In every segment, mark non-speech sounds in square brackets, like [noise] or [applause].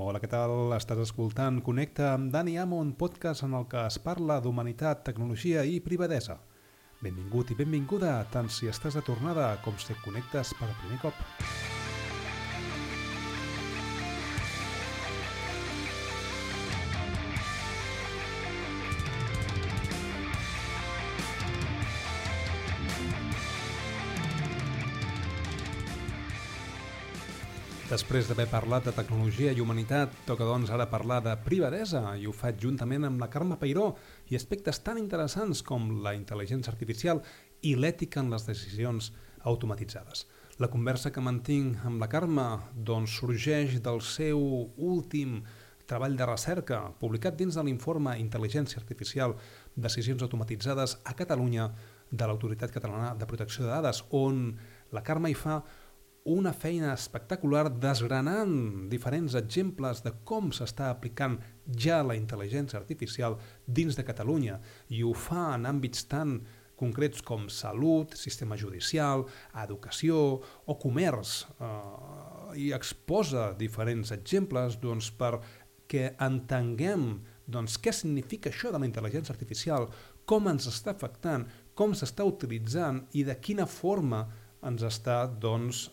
Hola, què tal? Estàs escoltant Connecta amb Dani Amon, podcast en el que es parla d'humanitat, tecnologia i privadesa. Benvingut i benvinguda, tant si estàs de tornada com si et connectes per primer cop. Després d'haver parlat de tecnologia i humanitat, toca doncs ara parlar de privadesa i ho faig juntament amb la Carme Peiró i aspectes tan interessants com la intel·ligència artificial i l'ètica en les decisions automatitzades. La conversa que mantinc amb la Carme doncs, sorgeix del seu últim treball de recerca publicat dins de l'informe Intel·ligència Artificial Decisions Automatitzades a Catalunya de l'Autoritat Catalana de Protecció de Dades, on la Carme hi fa una feina espectacular desgranant diferents exemples de com s'està aplicant ja la intel·ligència artificial dins de Catalunya i ho fa en àmbits tan concrets com salut, sistema judicial, educació o comerç eh, i exposa diferents exemples doncs, per que entenguem doncs, què significa això de la intel·ligència artificial, com ens està afectant, com s'està utilitzant i de quina forma ens està doncs,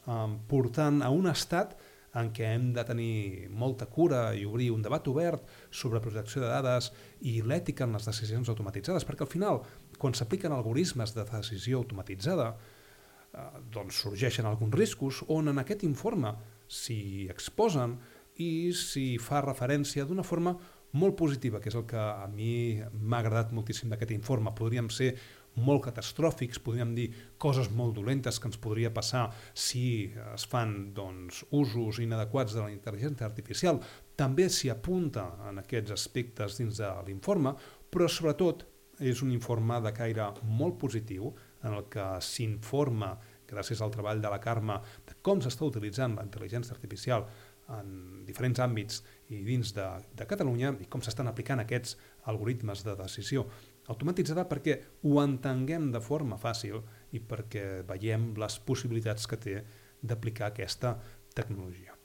portant a un estat en què hem de tenir molta cura i obrir un debat obert sobre protecció de dades i l'ètica en les decisions automatitzades, perquè al final, quan s'apliquen algoritmes de decisió automatitzada, eh, doncs sorgeixen alguns riscos on en aquest informe s'hi exposen i s'hi fa referència d'una forma molt positiva, que és el que a mi m'ha agradat moltíssim d'aquest informe. Podríem ser molt catastròfics, podríem dir coses molt dolentes que ens podria passar si es fan doncs, usos inadequats de la intel·ligència artificial. També s'hi apunta en aquests aspectes dins de l'informe, però sobretot és un informe de caire molt positiu en el que s'informa, gràcies al treball de la Carme, de com s'està utilitzant la intel·ligència artificial en diferents àmbits i dins de, de Catalunya i com s'estan aplicant aquests algoritmes de decisió automatitzada perquè ho entenguem de forma fàcil i perquè veiem les possibilitats que té d'aplicar aquesta tecnologia.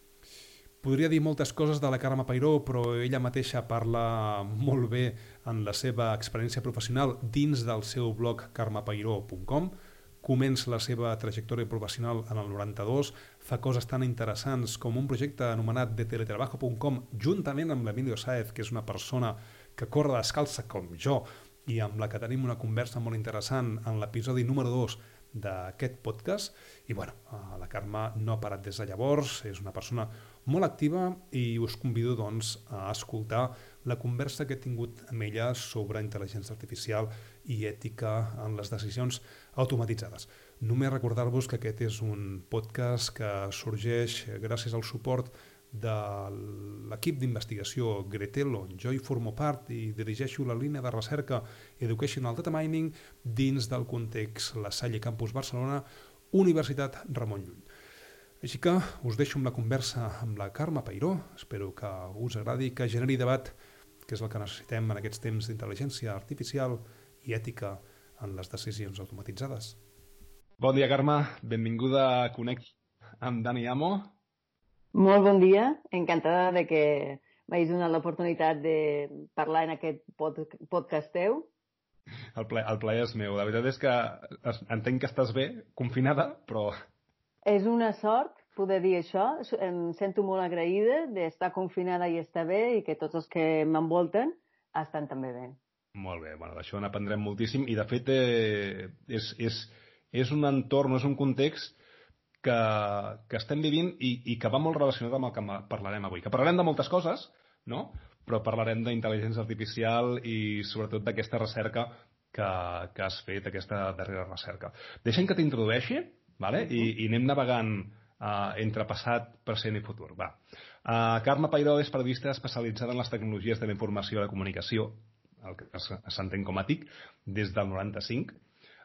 Podria dir moltes coses de la Carme Pairó, però ella mateixa parla molt bé en la seva experiència professional dins del seu blog carmepairó.com, comença la seva trajectòria professional en el 92, fa coses tan interessants com un projecte anomenat de teletrabajo.com juntament amb l'Emilio Saez, que és una persona que corre descalça com jo, i amb la que tenim una conversa molt interessant en l'episodi número 2 d'aquest podcast i bueno, eh, la Carme no ha parat des de llavors, és una persona molt activa i us convido doncs a escoltar la conversa que he tingut amb ella sobre intel·ligència artificial i ètica en les decisions automatitzades. Només recordar-vos que aquest és un podcast que sorgeix gràcies al suport de l'equip d'investigació Gretello. Jo hi formo part i dirigeixo la línia de recerca Educational Data Mining dins del context La Salle Campus Barcelona, Universitat Ramon Llull. Així que us deixo amb la conversa amb la Carme Pairó, espero que us agradi, que generi debat, que és el que necessitem en aquests temps d'intel·ligència artificial i ètica en les decisions automatitzades. Bon dia, Carme. Benvinguda a Connect amb Dani Amo. Molt bon dia, encantada de que m'hagis donat l'oportunitat de parlar en aquest pod podcast teu. El, ple, el plaer és meu. La veritat és que entenc que estàs bé, confinada, però... És una sort poder dir això. Em sento molt agraïda d'estar confinada i estar bé i que tots els que m'envolten estan també bé. Molt bé, bueno, d'això n'aprendrem moltíssim i de fet eh, és, és, és un entorn, és un context que, que estem vivint i, i que va molt relacionat amb el que parlarem avui. Que parlarem de moltes coses, no? però parlarem d'intel·ligència artificial i sobretot d'aquesta recerca que, que has fet, aquesta darrera recerca. Deixa'm que t'introdueixi vale? I, i anem navegant uh, entre passat, present i futur. Va. Uh, Carme Pairó és periodista especialitzada en les tecnologies de la informació i la comunicació, el que s'entén com a TIC, des del 95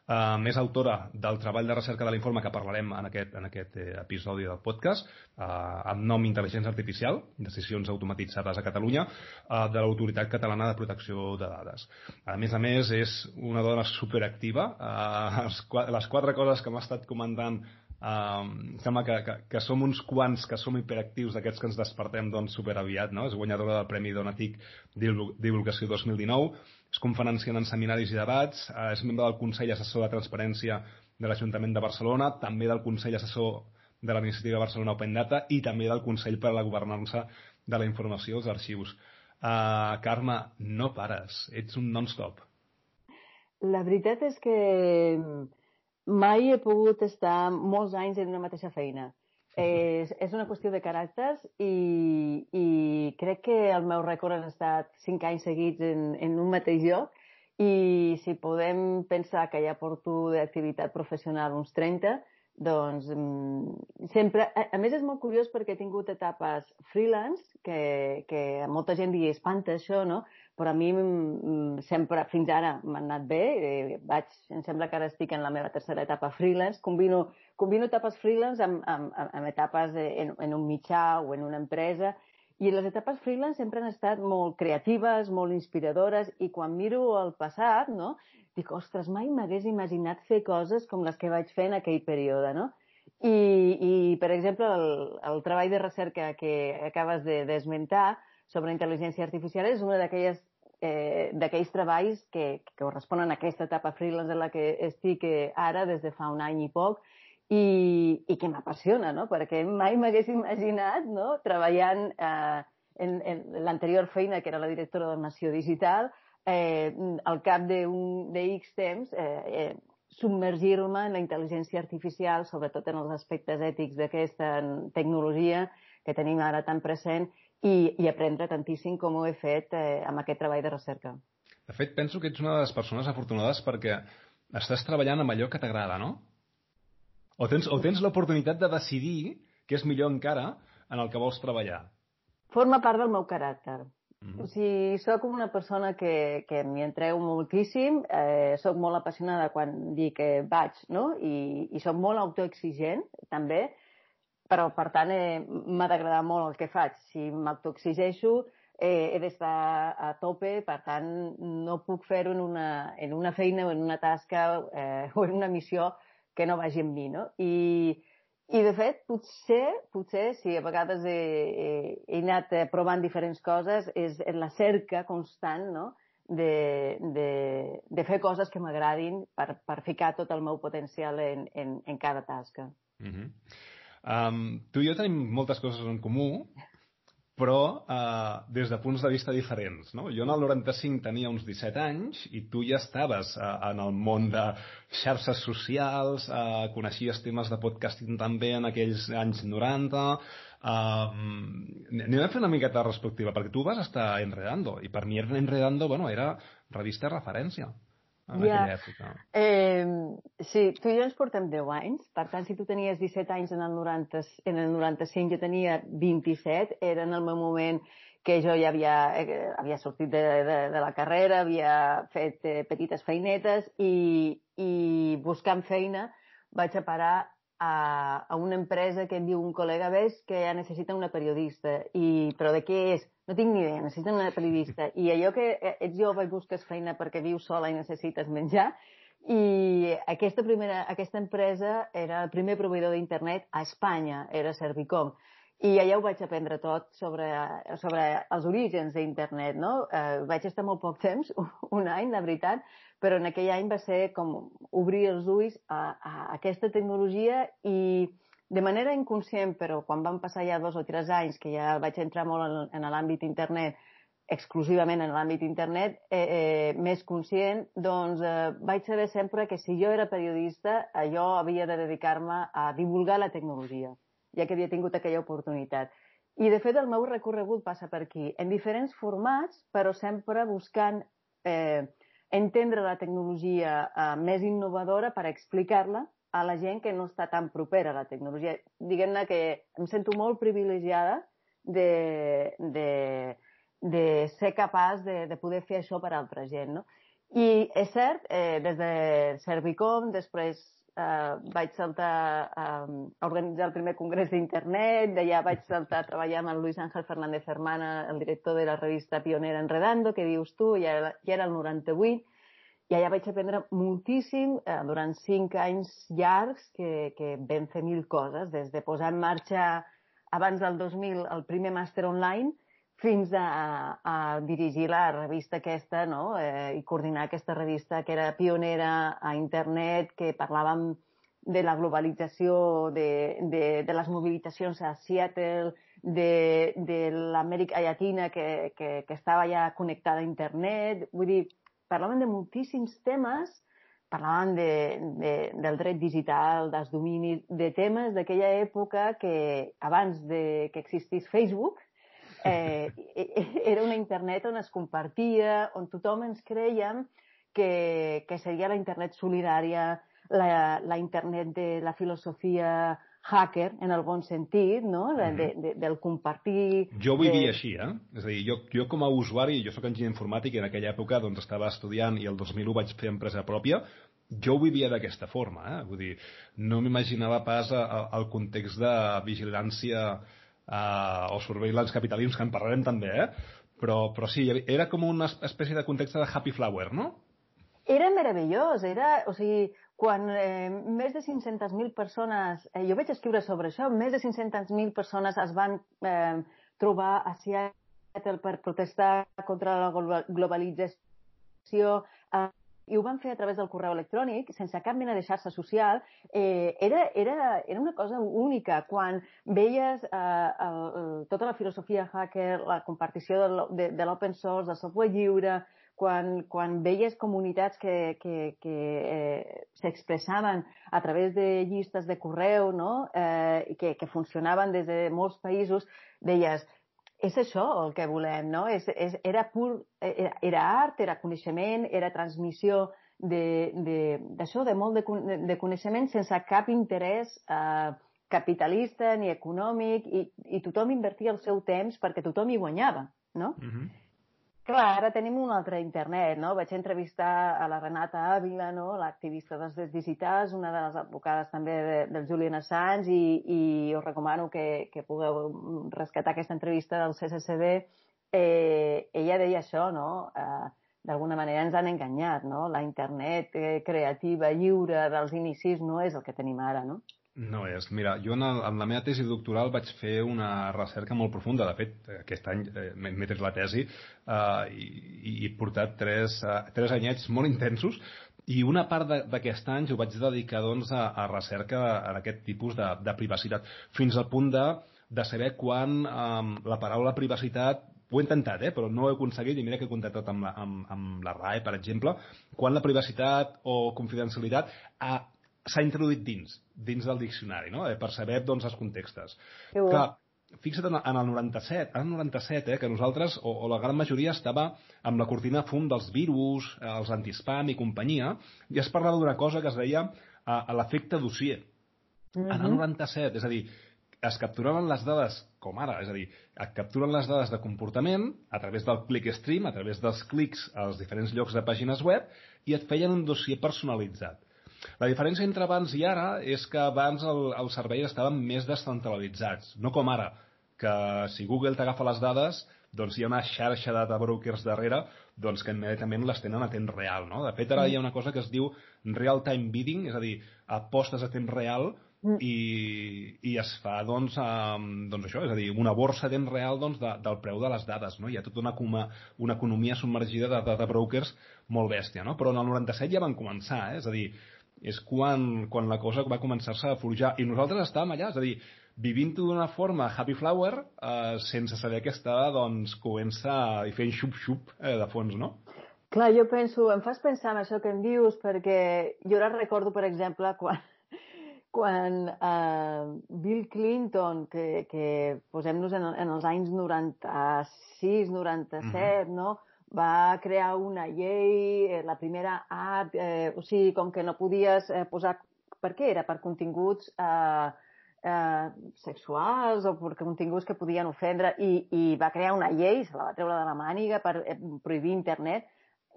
Uh, més autora del treball de recerca de l'informe que parlarem en aquest, en aquest eh, episodi del podcast, uh, amb nom Intel·ligència Artificial, decisions automatitzades a Catalunya, uh, de l'Autoritat Catalana de Protecció de Dades. A més a més, és una dona superactiva. Uh, les quatre coses que m'ha estat comentant Um, sembla que, que, que som uns quants que som hiperactius d'aquests que ens despertem doncs, super aviat, no? És guanyadora del Premi Donatic Divulgació 2019, és conferenciant en seminaris i debats, uh, és membre del Consell Assessor de Transparència de l'Ajuntament de Barcelona, també del Consell Assessor de la Iniciativa Barcelona Open Data i també del Consell per a la Governança de la Informació als Arxius. Uh, Carme, no pares, ets un non-stop. La veritat és que mai he pogut estar molts anys en una mateixa feina. És, és una qüestió de caràcters i, i crec que el meu rècord ha estat cinc anys seguits en, en un mateix lloc i si podem pensar que ja porto d'activitat professional uns 30, doncs mm, sempre... A, a més és molt curiós perquè he tingut etapes freelance, que, que molta gent li espanta això, no? però a mi mm, sempre, fins ara, m'ha anat bé. Eh, vaig, em sembla que ara estic en la meva tercera etapa freelance. Combino, combino etapes freelance amb, amb, amb etapes en, en un mitjà o en una empresa. I les etapes freelance sempre han estat molt creatives, molt inspiradores, i quan miro el passat, no? Dic, ostres, mai m'hagués imaginat fer coses com les que vaig fer en aquell període, no? I, i per exemple, el, el treball de recerca que acabes d'esmentar de, sobre intel·ligència artificial és una d'aquelles eh, d'aquells treballs que, que corresponen a aquesta etapa freelance en la que estic eh, ara des de fa un any i poc i, i que m'apassiona, no? perquè mai m'hagués imaginat no? treballant eh, en, en l'anterior feina, que era la directora de Nació Digital, eh, al cap de X temps eh, eh, submergir-me en la intel·ligència artificial, sobretot en els aspectes ètics d'aquesta tecnologia que tenim ara tan present i, i aprendre tantíssim com ho he fet eh, amb aquest treball de recerca. De fet, penso que ets una de les persones afortunades perquè estàs treballant amb allò que t'agrada, no? O tens, o tens l'oportunitat de decidir què és millor encara en el que vols treballar. Forma part del meu caràcter. Mm -hmm. O sigui, sóc una persona que, que m'hi entrego moltíssim, eh, sóc molt apassionada quan dic que vaig, no? I, i sóc molt autoexigent, també, però per tant eh, m'ha d'agradar molt el que faig. Si m'autoexigeixo eh, he d'estar a tope, per tant no puc fer-ho en, una, en una feina o en una tasca eh, o en una missió que no vagi amb mi, no? I, i de fet, potser, potser, si a vegades he, he, he anat eh, provant diferents coses, és en la cerca constant, no?, de, de, de fer coses que m'agradin per, per ficar tot el meu potencial en, en, en cada tasca. Mm -hmm. Um, tu i jo tenim moltes coses en comú, però uh, des de punts de vista diferents. No? Jo en el 95 tenia uns 17 anys i tu ja estaves uh, en el món de xarxes socials, uh, coneixies temes de podcasting també en aquells anys 90. Uh, anem a fer una miqueta respectiva, perquè tu vas estar Enredando, i per mi Enredando bueno, era revista referència en yeah. aquella època. Eh, sí, tu i jo ens portem 10 anys, per tant, si tu tenies 17 anys en el, 90, en el 95, jo tenia 27, era en el meu moment que jo ja havia, eh, havia sortit de, de, de la carrera, havia fet eh, petites feinetes i, i buscant feina vaig a parar a, a una empresa que em diu un col·lega, ves que ja necessita una periodista. I, però de què és? No tinc ni idea, necessiten una periodista. I allò que eh, ets jove i busques feina perquè vius sola i necessites menjar, i aquesta, primera, aquesta empresa era el primer proveïdor d'internet a Espanya, era Servicom. I allà ho vaig aprendre tot sobre, sobre els orígens d'internet, no? Eh, vaig estar molt poc temps, [laughs] un any, la veritat, però en aquell any va ser com obrir els ulls a, a aquesta tecnologia i de manera inconscient, però quan van passar ja dos o tres anys que ja vaig entrar molt en, en l'àmbit internet, exclusivament en l'àmbit internet, eh, eh, més conscient, doncs eh, vaig saber sempre que si jo era periodista, eh, jo havia de dedicar-me a divulgar la tecnologia ja que havia tingut aquella oportunitat. I, de fet, el meu recorregut passa per aquí, en diferents formats, però sempre buscant eh, entendre la tecnologia eh, més innovadora per explicar-la a la gent que no està tan propera a la tecnologia. Diguem-ne que em sento molt privilegiada de, de, de ser capaç de, de poder fer això per altra gent. No? I és cert, eh, des de Servicom, després eh, vaig saltar eh, a organitzar el primer congrés d'internet, d'allà vaig saltar a treballar amb el Luis Ángel Fernández Hermana, el director de la revista pionera Enredando, que dius tu, ja era, ja era el 98, i allà vaig aprendre moltíssim eh, durant cinc anys llargs que, que vam fer mil coses, des de posar en marxa abans del 2000 el primer màster online fins a, a dirigir la revista aquesta no? eh, i coordinar aquesta revista que era pionera a internet, que parlàvem de la globalització, de, de, de les mobilitzacions a Seattle, de, de l'Amèrica Llatina que, que, que estava ja connectada a internet. Vull dir, parlaven de moltíssims temes, parlaven de, de, del dret digital, dels dominis, de temes d'aquella època que abans de que existís Facebook eh, [laughs] era una internet on es compartia, on tothom ens creiem que, que seria la internet solidària, la, la internet de la filosofia hacker, en el bon sentit, no? De, de, de, del compartir... Jo vivia de... així, eh? És a dir, jo, jo com a usuari, jo sóc enginyer informàtic i en aquella època doncs, estava estudiant i el 2001 vaig fer empresa pròpia, jo ho vivia d'aquesta forma, eh? Vull dir, no m'imaginava pas el context de vigilància eh, o surveillance capitalisme, que en parlarem també, eh? Però, però sí, era com una espècie de context de happy flower, no? Era meravellós, era, o sigui, quan eh, més de 500.000 persones, eh, jo vaig escriure sobre això, més de 500.000 persones es van eh, trobar a Seattle per protestar contra la globalització, eh, i ho van fer a través del correu electrònic, sense cap mena de xarxa social, eh, era, era, era una cosa única. Quan veies eh, el, el, tota la filosofia hacker, la compartició de, de l'open source, del software lliure, quan, quan veies comunitats que, que, que eh, s'expressaven a través de llistes de correu no? eh, que, que funcionaven des de molts països, deies, és això el que volem, no? És, és, era, pur, era, era art, era coneixement, era transmissió d'això, de, de, de molt de, de coneixement sense cap interès eh, capitalista ni econòmic i, i tothom invertia el seu temps perquè tothom hi guanyava, no? Uh -huh. Clar, ara tenim un altre internet, no? Vaig entrevistar a la Renata Ávila, no? l'activista dels drets digitals, una de les advocades també de, del Julian Assange, i, i us recomano que, que pugueu rescatar aquesta entrevista del CCCB. Eh, ella deia això, no? Eh, d'alguna manera ens han enganyat, no? La internet eh, creativa, lliure dels inicis no és el que tenim ara, no? No és. Mira, jo en, el, en la meva tesi doctoral vaig fer una recerca molt profunda. De fet, aquest any eh, m'he tret la tesi eh, i, i he portat tres, eh, tres anyets molt intensos i una part d'aquest any ho vaig dedicar doncs, a, a recerca en aquest tipus de, de privacitat, fins al punt de, de saber quan eh, la paraula privacitat ho he intentat, eh, però no ho he aconseguit, i mira que he contactat amb la, amb, amb la RAE, per exemple, quan la privacitat o confidencialitat ha s'ha introduït dins, dins del diccionari, no? Eh, per saber doncs, els contextes. Que, Clar, fixa't en, en el 97, en el 97, eh, que nosaltres, o, o la gran majoria, estava amb la cortina fum dels virus, eh, els antispam i companyia, i es parlava d'una cosa que es deia a, a l'efecte dossier. Mm -hmm. En el 97, és a dir, es capturaven les dades com ara, és a dir, es capturen les dades de comportament a través del clickstream, a través dels clics als diferents llocs de pàgines web i et feien un dossier personalitzat. La diferència entre abans i ara és que abans el, els serveis estaven més descentralitzats, no com ara, que si Google t'agafa les dades, doncs hi ha una xarxa de data brokers darrere doncs que immediatament les tenen a temps real. No? De fet, ara mm. hi ha una cosa que es diu real-time bidding, és a dir, apostes a temps real mm. i, i es fa doncs, um, doncs això, és a dir, una borsa temps real doncs, de, del preu de les dades. No? Hi ha tota una, una economia submergida de data brokers molt bèstia. No? Però en el 97 ja van començar, eh? és a dir, és quan, quan la cosa va començar-se a forjar. I nosaltres estàvem allà, és a dir, vivint-ho d'una forma happy flower eh, sense saber que estava doncs, comença i fent xup-xup eh, de fons, no? Clar, jo penso, em fas pensar en això que em dius perquè jo ara recordo, per exemple, quan, quan uh, Bill Clinton, que, que posem-nos en, en els anys 96, 97, mm -hmm. no? Va crear una llei, eh, la primera app, eh, o sigui, com que no podies eh, posar... Per què era? Per continguts eh, eh, sexuals o per continguts que podien ofendre i, i va crear una llei, se la va treure de la màniga per eh, prohibir internet.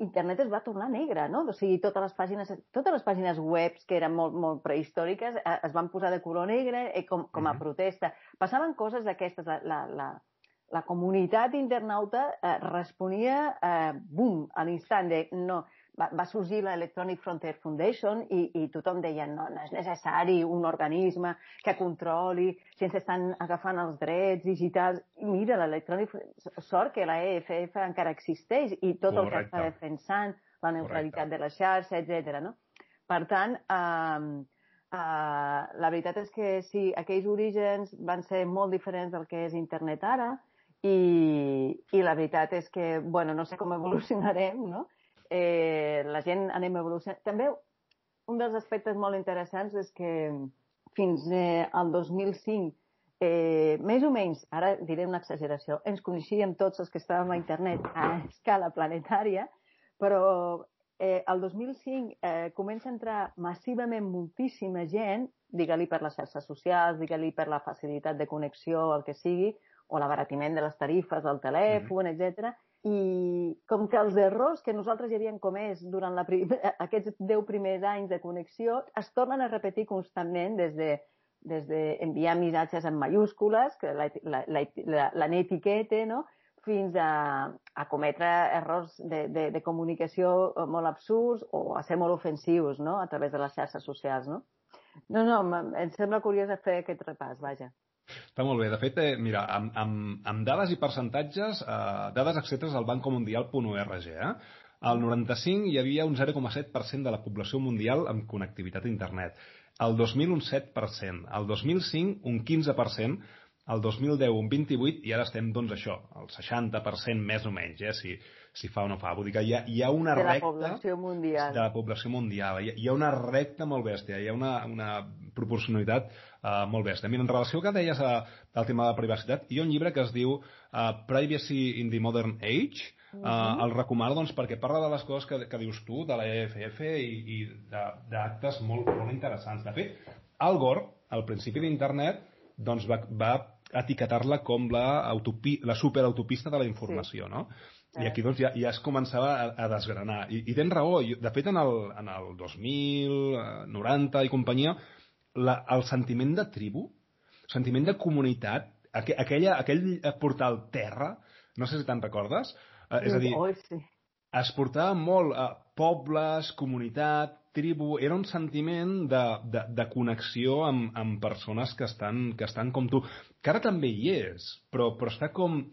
Internet es va tornar negra, no? O sigui, totes les pàgines, totes les pàgines webs que eren molt, molt prehistòriques eh, es van posar de color negre eh, com, com a protesta. Passaven coses d'aquestes. La, la, la, la comunitat internauta eh, responia, eh, bum, a l'instant de no, va, va sorgir l'Electronic Frontier Foundation i, i tothom deia no, no és necessari un organisme que controli si ens estan agafant els drets digitals. I mira, l'Electronic... Sort que la EFF encara existeix i tot Correcte. el que està defensant la neutralitat Correcte. de la xarxa, etc. No? Per tant, eh, Uh, la veritat és que sí, aquells orígens van ser molt diferents del que és internet ara i, i la veritat és que, bueno, no sé com evolucionarem, no? Eh, la gent anem evolucionant. També un dels aspectes molt interessants és que fins eh, al 2005 eh, més o menys, ara diré una exageració, ens coneixíem tots els que estàvem a internet a escala planetària, però eh, el 2005 eh, comença a entrar massivament moltíssima gent, digue-li per les xarxes socials, digue-li per la facilitat de connexió, el que sigui, o l'abaratiment de les tarifes del telèfon, mm -hmm. etc. I com que els errors que nosaltres ja havíem comès durant la [laughs] aquests 10 primers anys de connexió es tornen a repetir constantment des de des d'enviar de missatges en mayúscules, que la, la, la, la, n'etiquete, no? fins a, a cometre errors de, de, de comunicació molt absurds o a ser molt ofensius no? a través de les xarxes socials. No, no, no em sembla curiós fer aquest repàs, vaja. Està molt bé. De fet, eh, mira, amb, amb, amb dades i percentatges, eh, dades extretes del Banco Mundial.org, eh? Al 95 hi havia un 0,7% de la població mundial amb connectivitat a internet. El 2000 un 7%. El 2005 un 15%, el 2010 un 28 i ara estem, doncs, això, el 60% més o menys, eh, si, si fa o no fa. Vull dir que hi ha, hi ha una de recta... De la població mundial. De la població mundial. Hi ha, hi ha una recta molt bèstia, hi ha una, una proporcionalitat uh, molt bèstia. Mira, en relació al que deies uh, del tema de la privacitat, hi ha un llibre que es diu uh, Privacy in the Modern Age, Uh, uh -huh. el recomano doncs, perquè parla de les coses que, que dius tu, de la EFF i, i d'actes molt, molt interessants. De fet, Al Gore, al principi d'internet, doncs va, va etiquetar-la com la, la superautopista de la informació, sí. no? I aquí doncs, ja, ja es començava a, a desgranar. I, I tens raó. De fet, en el, en el 2000, 90 i companyia, la, el sentiment de tribu, sentiment de comunitat, aqu aquella, aquell portal terra, no sé si te'n recordes, eh, és a dir, oh, sí. es portava molt a pobles, comunitat, tribu, era un sentiment de, de, de connexió amb, amb persones que estan, que estan com tu, que ara també hi és, però, però està com,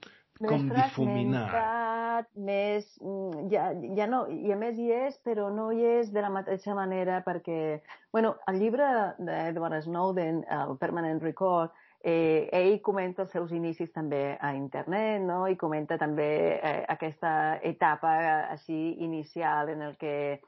com més difuminat. Més, ja, ja no, i a més hi és, però no hi és de la mateixa manera perquè, bueno, el llibre d'Edward Snowden, el Permanent Record, eh, ell comenta els seus inicis també a internet, no? i comenta també eh, aquesta etapa eh, així inicial en el que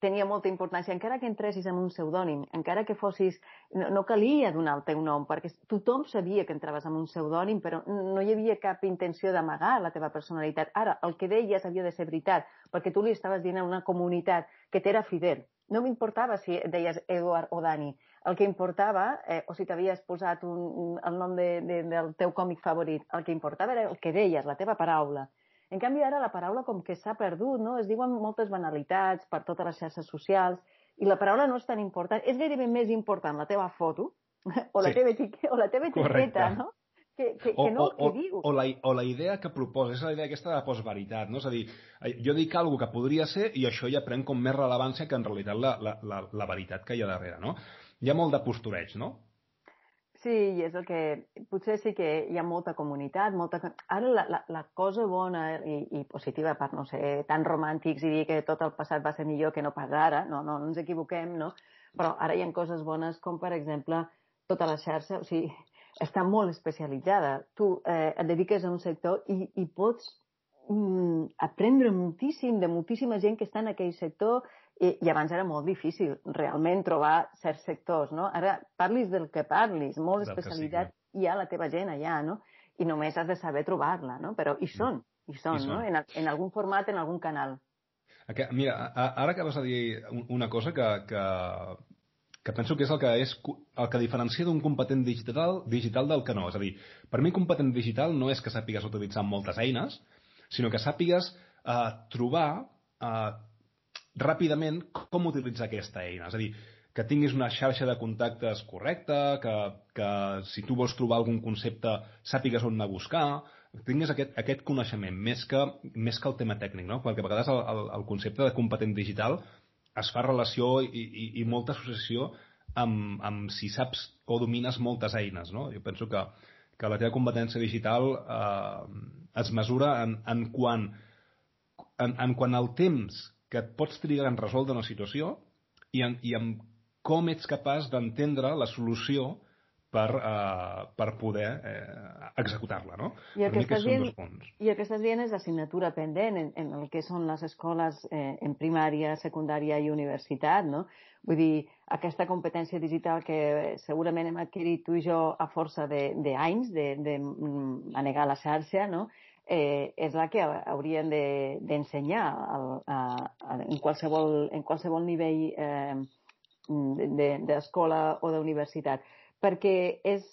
tenia molta importància, encara que entressis en un pseudònim, encara que fossis... No, no calia donar el teu nom, perquè tothom sabia que entraves amb un pseudònim, però no hi havia cap intenció d'amagar la teva personalitat. Ara, el que deies havia de ser veritat, perquè tu li estaves dient a una comunitat que t'era fidel. No m'importava si deies Eduard o Dani. El que importava, eh, o si t'havies posat un, el nom de, de, del teu còmic favorit, el que importava era el que deies, la teva paraula. En canvi, ara la paraula com que s'ha perdut, no? Es diuen moltes banalitats per totes les xarxes socials i la paraula no és tan important. És gairebé més important la teva foto [laughs] o la sí. teva, etiqueta, o la teva etiqueta, no? Que, que, que no o, o, que dius. O la, o la idea que proposa, és la idea aquesta de la postveritat, no? És a dir, eh, jo dic alguna que podria ser i això ja pren com més rellevància que en realitat la, la, la, la veritat que hi ha darrere, no? Hi ha molt de postureig, no? Sí, i és el que... Potser sí que hi ha molta comunitat, molta... Ara la, la, la cosa bona i, i positiva per no ser tan romàntics i dir que tot el passat va ser millor que no pas ara, no, no, no ens equivoquem, no? Però ara hi ha coses bones com, per exemple, tota la xarxa, o sigui, està molt especialitzada. Tu eh, et dediques a un sector i, i pots mm, aprendre moltíssim de moltíssima gent que està en aquell sector i, I abans era molt difícil realment trobar certs sectors, no? Ara parlis del que parlis, molt especialitat, sí, hi ha la teva gent allà, no? I només has de saber trobar-la, no? Però hi són, hi són, hi no? En, en algun format, en algun canal. Mira, ara acabes de dir una cosa que, que, que penso que és el que, és el que diferencia d'un competent digital, digital del que no. És a dir, per mi competent digital no és que sàpigues utilitzar moltes eines, sinó que sàpigues eh, trobar eh, ràpidament com utilitzar aquesta eina. És a dir, que tinguis una xarxa de contactes correcta, que, que si tu vols trobar algun concepte sàpigues on anar a buscar, tingués aquest, aquest coneixement, més que, més que el tema tècnic, no? Perquè a vegades el, el, el concepte de competent digital es fa relació i, i, i molta associació amb, amb si saps o domines moltes eines, no? Jo penso que, que la teva competència digital eh, es mesura en, en quant en, en quant al temps que et pots trigar en resoldre una situació i en, i en com ets capaç d'entendre la solució per, uh, per poder eh, executar-la, no? I el, que estàs dient, I el que estàs dient és assignatura pendent en, en el que són les escoles eh, en primària, secundària i universitat, no? Vull dir, aquesta competència digital que segurament hem adquirit tu i jo a força d'anys de, de, de mm, manegar la xarxa, no? Eh, és la que haurien d'ensenyar de, en, qualsevol, en qualsevol nivell eh, d'escola de, o d'universitat perquè és,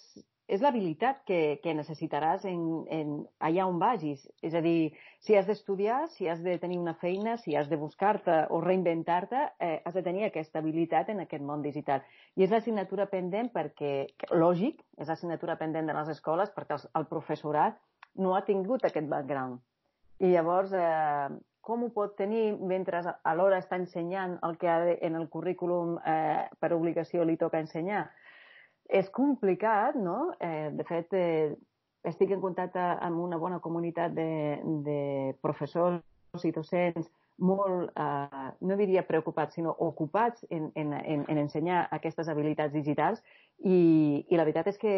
és l'habilitat que, que necessitaràs en, en, allà on vagis. És a dir, si has d'estudiar, si has de tenir una feina, si has de buscar-te o reinventar-te, eh, has de tenir aquesta habilitat en aquest món digital. I és l'assignatura pendent perquè, lògic, és l'assignatura pendent de les escoles perquè el, el professorat no ha tingut aquest background. I llavors, eh, com ho pot tenir mentre alhora està ensenyant el que ha de, en el currículum eh, per obligació li toca ensenyar? És complicat, no? Eh, de fet, eh, estic en contacte amb una bona comunitat de, de professors i docents molt, eh, no diria preocupats, sinó ocupats en, en, en, en ensenyar aquestes habilitats digitals i, i la veritat és que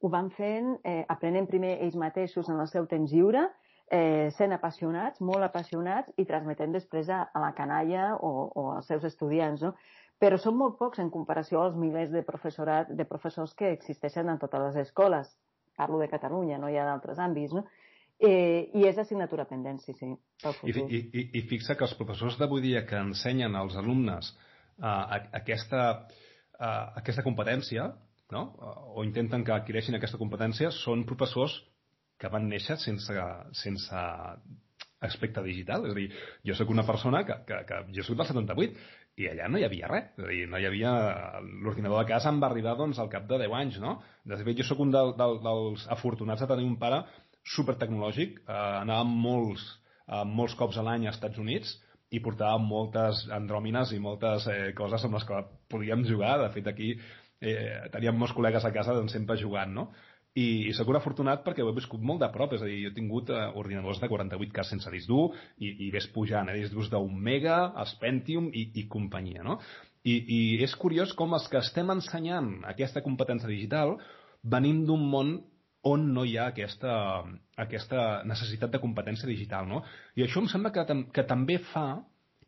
ho van fent, eh, aprenent primer ells mateixos en el seu temps lliure, eh, sent apassionats, molt apassionats i transmetent després a, a la canalla o, o als seus estudiants. No? però són molt pocs en comparació als milers de, professorat, de professors que existeixen en totes les escoles. Parlo de Catalunya, no hi ha d'altres àmbits, no? Eh, I és assignatura pendent, sí, sí, I, i, i, fixa que els professors d'avui dia que ensenyen als alumnes uh, aquesta, uh, aquesta competència, no? o intenten que adquireixin aquesta competència, són professors que van néixer sense, sense aspecte digital. És a dir, jo sóc una persona que, que, que jo soc del 78 i allà no hi havia res, és a dir, no hi havia... L'ordinador de casa em va arribar doncs, al cap de 10 anys, no? De fet, jo sóc un del, del, dels afortunats de tenir un pare supertecnològic, eh, anàvem molts, eh, molts cops a l'any als Estats Units i portàvem moltes andròmines i moltes eh, coses amb les que podíem jugar. De fet, aquí eh, teníem molts col·legues a casa doncs, sempre jugant, no? i, i sóc un afortunat perquè ho he viscut molt de prop, és a dir, jo he tingut eh, ordinadors de 48K sense disc dur i, i ves pujant eh, disc durs d'un mega, els Pentium i, i companyia, no? I, I és curiós com els que estem ensenyant aquesta competència digital venim d'un món on no hi ha aquesta, aquesta necessitat de competència digital, no? I això em sembla que, que també fa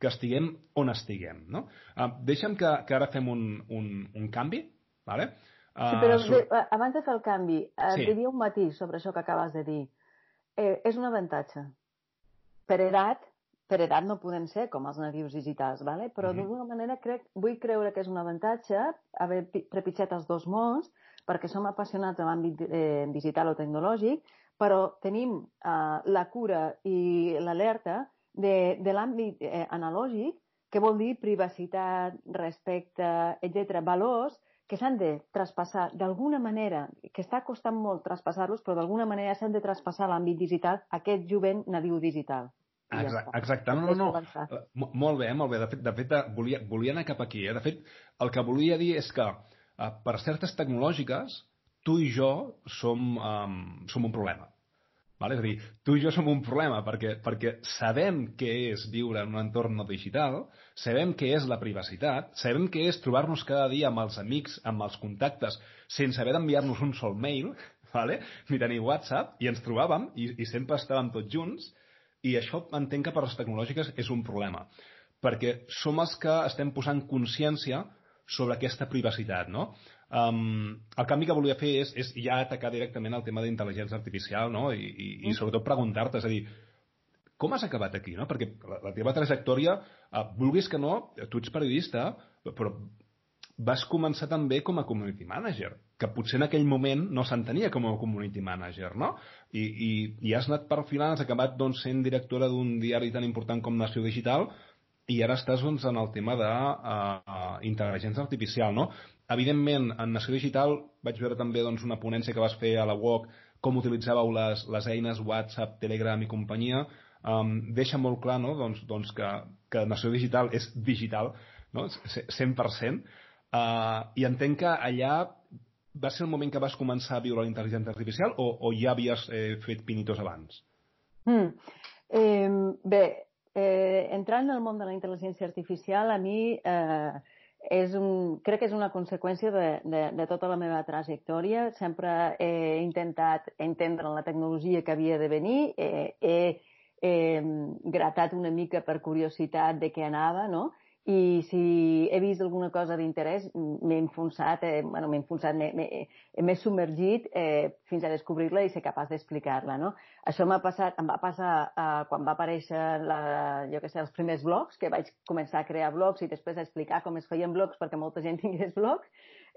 que estiguem on estiguem, no? Uh, deixa'm que, que ara fem un, un, un canvi, ¿vale? Sí, però uh, sur... abans de fer el canvi, et sí. diria un matís sobre això que acabes de dir. Eh, és un avantatge. Per edat, per edat no podem ser com els nadius digitals, ¿vale? però mm -hmm. d'alguna manera crec, vull creure que és un avantatge haver trepitjat els dos mons perquè som apassionats de l'àmbit eh, digital o tecnològic, però tenim eh, la cura i l'alerta de, de l'àmbit eh, analògic, que vol dir privacitat, respecte, etc, valors que s'han de traspassar d'alguna manera, que està costant molt traspassar-los, però d'alguna manera s'han de traspassar a l'àmbit digital, aquest jovent nadiu digital. Exacte, exacte. no, no, no. Uh, molt bé, molt bé. De fet, de fet volia, volia anar cap aquí. Eh? De fet, el que volia dir és que uh, per certes tecnològiques, tu i jo som, um, som un problema. Vale? És a dir, tu i jo som un problema perquè, perquè sabem què és viure en un entorn no digital, sabem què és la privacitat, sabem què és trobar-nos cada dia amb els amics, amb els contactes, sense haver d'enviar-nos un sol mail, [laughs] vale? ni tenir WhatsApp, i ens trobàvem i, i sempre estàvem tots junts, i això entenc que per les tecnològiques és un problema, perquè som els que estem posant consciència sobre aquesta privacitat, no? Um, el canvi que volia fer és, és ja atacar directament el tema d'intel·ligència artificial no? I, i, i mm. sobretot preguntar-te, és a dir, com has acabat aquí? No? Perquè la, la teva trajectòria, uh, vulguis que no, tu ets periodista, però vas començar també com a community manager, que potser en aquell moment no s'entenia com a community manager, no? I, i, i has anat perfilant, has acabat doncs, sent directora d'un diari tan important com Nació Digital, i ara estàs doncs, en el tema d'intel·ligència uh, artificial, no? Evidentment, en Nació Digital vaig veure també doncs, una ponència que vas fer a la UOC com utilitzàveu les, les eines WhatsApp, Telegram i companyia, um, deixa molt clar no? doncs, doncs que, que Nació Digital és digital, no? 100%, uh, i entenc que allà va ser el moment que vas començar a viure la intel·ligència artificial o, o ja havies eh, fet pinitos abans? Mm. Eh, bé, eh, entrant en el món de la intel·ligència artificial, a mi eh, és un, crec que és una conseqüència de, de, de tota la meva trajectòria. Sempre he intentat entendre la tecnologia que havia de venir, eh, he eh, gratat una mica per curiositat de què anava, no? I si he vist alguna cosa d'interès m'he enfonsat, eh, bueno, m'he enfonsat, m'he submergit eh, fins a descobrir-la i ser capaç d'explicar-la, no? Això m'ha passat, em va passar eh, quan va aparèixer la, jo que sé, els primers blogs, que vaig començar a crear blogs i després a explicar com es feien blogs perquè molta gent [laughs] tingués blogs.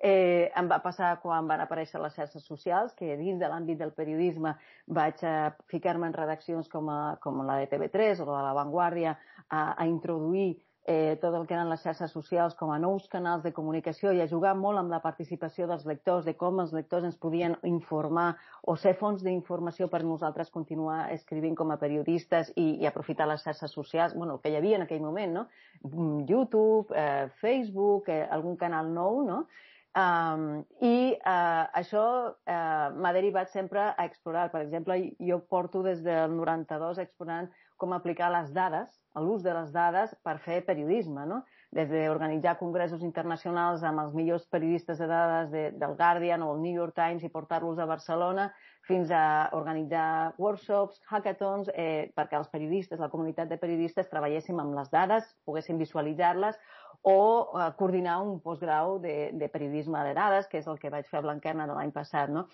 Eh, em va passar quan van aparèixer les xarxes socials, que dins de l'àmbit del periodisme vaig a ficar-me en redaccions com, a, com la de TV3 o la de La Vanguardia a, a introduir eh, tot el que eren les xarxes socials com a nous canals de comunicació i a jugar molt amb la participació dels lectors, de com els lectors ens podien informar o ser fons d'informació per nosaltres continuar escrivint com a periodistes i, i aprofitar les xarxes socials, bueno, que hi havia en aquell moment, no? Mm, YouTube, eh, Facebook, eh, algun canal nou, no? Um, I uh, això uh, m'ha derivat sempre a explorar. Per exemple, jo porto des del 92 explorant com aplicar les dades l'ús de les dades per fer periodisme, no? des d'organitzar congressos internacionals amb els millors periodistes de dades de, del Guardian o el New York Times i portar-los a Barcelona, fins a organitzar workshops, hackathons, eh, perquè els periodistes, la comunitat de periodistes, treballéssim amb les dades, poguéssim visualitzar-les o eh, coordinar un postgrau de, de periodisme de dades, que és el que vaig fer a Blanquerna l'any passat. No?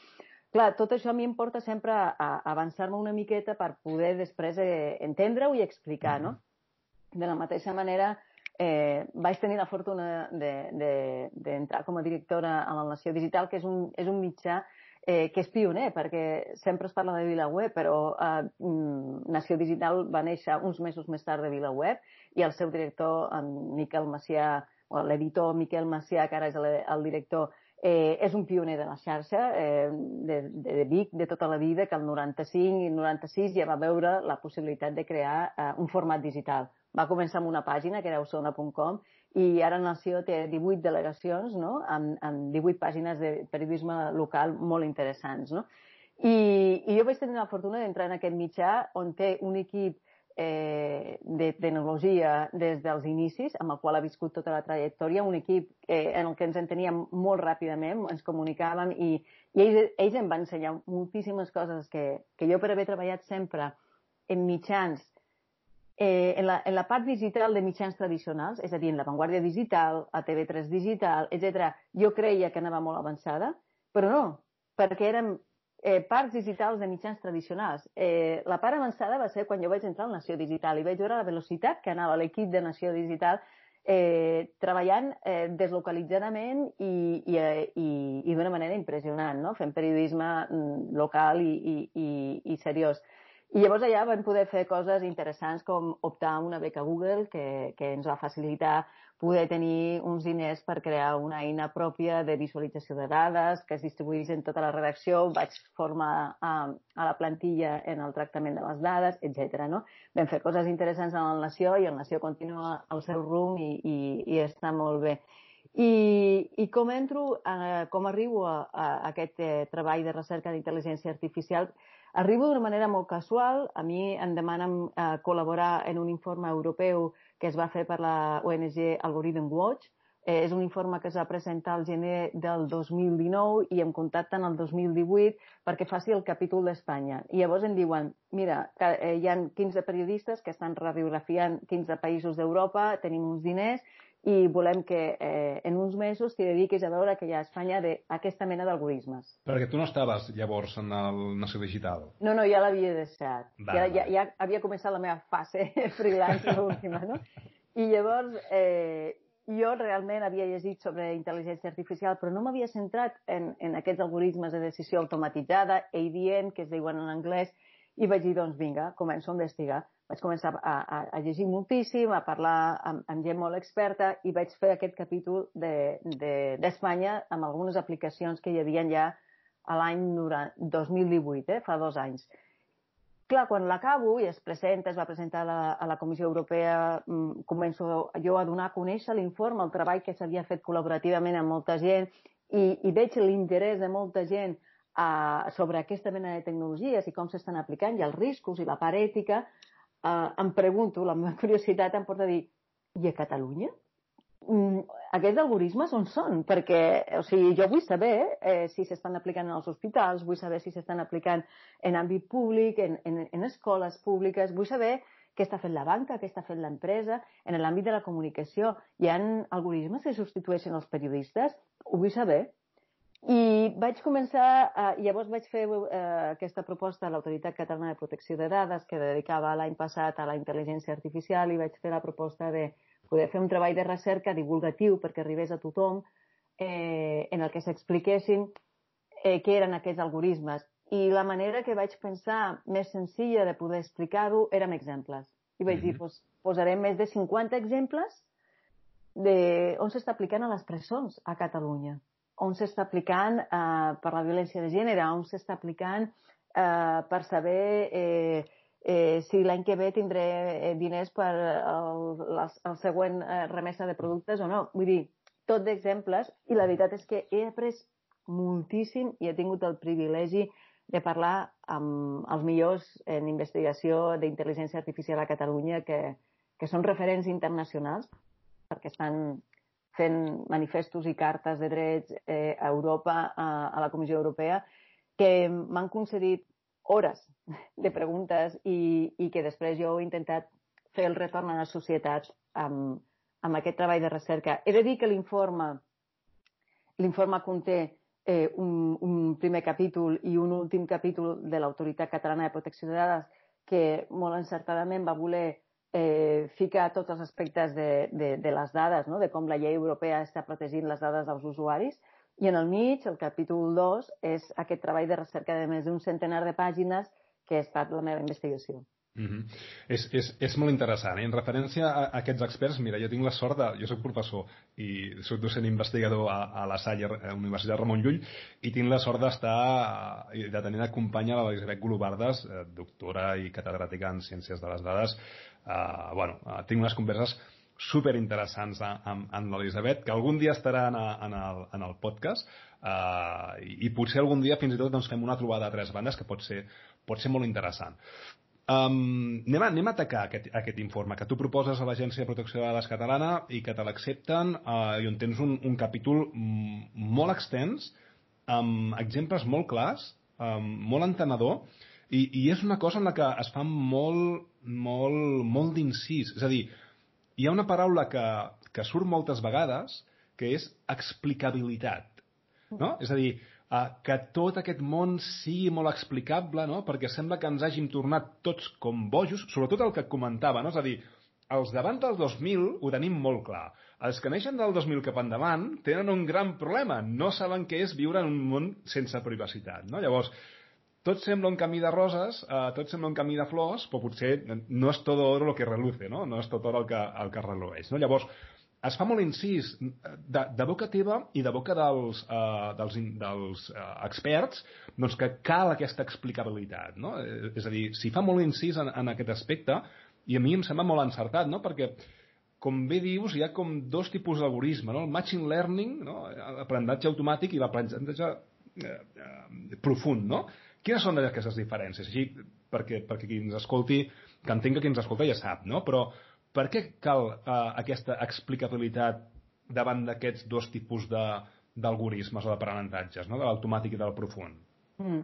Clar, tot això a mi em porta sempre a, a avançar-me una miqueta per poder després eh, entendre-ho i explicar, no? De la mateixa manera, eh, vaig tenir la fortuna d'entrar de, de, com a directora a la Nació Digital, que és un, és un mitjà eh, que és pioner, perquè sempre es parla de VilaWeb, però eh, mm, Nació Digital va néixer uns mesos més tard de VilaWeb i el seu director, en Miquel Macià, o l'editor Miquel Macià, que ara és el, el director, eh, és un pioner de la xarxa eh, de, de, de Vic de tota la vida, que el 95 i el 96 ja va veure la possibilitat de crear eh, un format digital va començar amb una pàgina, que era osona.com, i ara Nació té 18 delegacions, no?, amb, amb 18 pàgines de periodisme local molt interessants, no? I, i jo vaig tenir la fortuna d'entrar en aquest mitjà on té un equip eh, de tecnologia des dels inicis, amb el qual ha viscut tota la trajectòria, un equip eh, en el que ens enteníem molt ràpidament, ens comunicàvem i, i ells, ells em van ensenyar moltíssimes coses que, que jo per haver treballat sempre en mitjans eh, en, la, en la part digital de mitjans tradicionals, és a dir, en la Vanguardia Digital, a TV3 Digital, etc., jo creia que anava molt avançada, però no, perquè érem eh, parts digitals de mitjans tradicionals. Eh, la part avançada va ser quan jo vaig entrar al Nació Digital i vaig veure la velocitat que anava l'equip de Nació Digital eh, treballant eh, deslocalitzadament i, i, eh, i, i d'una manera impressionant, no? fent periodisme mm, local i, i, i, i seriós. I llavors allà vam poder fer coses interessants com optar a una beca Google que, que ens va facilitar poder tenir uns diners per crear una eina pròpia de visualització de dades que es distribuís en tota la redacció, vaig formar a, a la plantilla en el tractament de les dades, etc. No? Vam fer coses interessants en la Nació i el Nació continua el seu rumb i, i, i està molt bé. I, i com entro, eh, com arribo a, a aquest eh, treball de recerca d'intel·ligència artificial, Arribo d'una manera molt casual. A mi em demanen eh, col·laborar en un informe europeu que es va fer per la ONG Algorithm Watch. Eh, és un informe que es va presentar al gener del 2019 i em contacten el 2018 perquè faci el capítol d'Espanya. I llavors em diuen, mira, que, eh, hi ha 15 periodistes que estan radiografiant 15 països d'Europa, tenim uns diners i volem que eh, en uns mesos t'hi dediquis a veure que hi ha a Espanya d'aquesta mena d'algoritmes. Perquè tu no estaves llavors en el Nació Digital. No, no, ja l'havia deixat. Va, ja, ja, ja havia començat la meva fase [laughs] freelance última, no? I llavors eh, jo realment havia llegit sobre intel·ligència artificial, però no m'havia centrat en, en aquests algoritmes de decisió automatitzada, ADN, que es diuen en anglès, i vaig dir, doncs vinga, començo a investigar vaig començar a, a, a llegir moltíssim, a parlar amb, amb gent molt experta i vaig fer aquest capítol d'Espanya de, de, amb algunes aplicacions que hi havia ja a l'any 2018, eh, fa dos anys. Clar, quan l'acabo i es presenta, es va presentar a la, a la Comissió Europea, mm, començo jo a donar a conèixer l'informe, el treball que s'havia fet col·laborativament amb molta gent i, i veig l'interès de molta gent uh, sobre aquesta mena de tecnologies i com s'estan aplicant i els riscos i la part ètica, uh, em pregunto, la meva [laughs] curiositat em porta a dir, i a Catalunya? Mm, aquests algoritmes on són? Perquè, o sigui, jo vull saber eh, si s'estan aplicant en els hospitals, vull saber si s'estan aplicant en àmbit públic, en, en, en escoles públiques, vull saber què està fent la banca, què està fent l'empresa, en l'àmbit de la comunicació. Hi ha algoritmes que substitueixen els periodistes? Ho vull saber. I vaig començar, eh, llavors vaig fer eh, aquesta proposta a l'Autoritat Catalana de Protecció de Dades que dedicava l'any passat a la intel·ligència artificial i vaig fer la proposta de poder fer un treball de recerca divulgatiu perquè arribés a tothom eh, en el que s'expliquessin eh, què eren aquests algoritmes. I la manera que vaig pensar més senzilla de poder explicar-ho era amb exemples. I vaig mm -hmm. dir, pues, posarem més de 50 exemples de on s'està aplicant a les presons a Catalunya, on s'està aplicant eh, per la violència de gènere, on s'està aplicant eh, per saber eh, eh, si l'any que ve tindré eh, diners per el, el, el següent eh, remesa de productes o no. Vull dir, tot d'exemples, i la veritat és que he après moltíssim i he tingut el privilegi de parlar amb els millors en investigació d'intel·ligència artificial a Catalunya que, que són referents internacionals perquè estan fent manifestos i cartes de drets eh, a Europa, a, a la Comissió Europea, que m'han concedit hores de preguntes i, i que després jo he intentat fer el retorn a la societat amb, amb aquest treball de recerca. He de dir que l'informe l'informe conté eh, un, un primer capítol i un últim capítol de l'Autoritat Catalana de Protecció de Dades que molt encertadament va voler eh, ficar tots els aspectes de, de, de les dades, no? de com la llei europea està protegint les dades dels usuaris, i en el mig, el capítol 2, és aquest treball de recerca de més d'un centenar de pàgines que ha estat la meva investigació. Mm -hmm. és, és, és molt interessant. Eh? En referència a, a aquests experts, mira, jo tinc la sort de... Jo sóc professor i sóc docent investigador a, a la Salle, a Universitat Ramon Llull, i tinc la sort d'estar de tenir de companya l'Elisabet Golobardes, eh, doctora i catedràtica en Ciències de les Dades. Eh, bueno, eh, tinc unes converses super interessants amb, amb l'Elisabet, que algun dia estarà en, a, en, el, en el podcast uh, i, i potser algun dia fins i tot doncs, fem una trobada a tres bandes que pot ser, pot ser molt interessant. Um, anem, a, anem a atacar aquest, aquest informe que tu proposes a l'Agència de Protecció de Dades Catalana i que te l'accepten uh, i on tens un, un capítol molt extens amb exemples molt clars, um, molt entenedor i, i és una cosa en la que es fa molt, molt, molt d'incís. És a dir, hi ha una paraula que, que surt moltes vegades que és explicabilitat. No? És a dir, eh, que tot aquest món sigui molt explicable, no? perquè sembla que ens hàgim tornat tots com bojos, sobretot el que comentava, no? és a dir, els davant del 2000 ho tenim molt clar. Els que neixen del 2000 cap endavant tenen un gran problema. No saben què és viure en un món sense privacitat. No? Llavors, tot sembla un camí de roses, eh, tot sembla un camí de flors, però potser no és tot oro el que reluce, no? no és tot oro el que, el que relueix. No? Llavors, es fa molt incís de, de boca teva i de boca dels, uh, dels, dels uh, experts doncs que cal aquesta explicabilitat. No? Eh, és a dir, s'hi fa molt incís en, en aquest aspecte i a mi em sembla molt encertat, no? perquè com bé dius, hi ha com dos tipus d'algoritme, no? el machine learning, no? l'aprenentatge automàtic i l'aprenentatge eh, eh, profund. No? Quines són aquestes diferències? Així, perquè, perquè qui ens escolti, que entenc que qui ens escolta ja sap, no? Però per què cal eh, aquesta explicabilitat davant d'aquests dos tipus d'algoritmes o d'aprenentatges, no? de l'automàtic i del profund? Mm.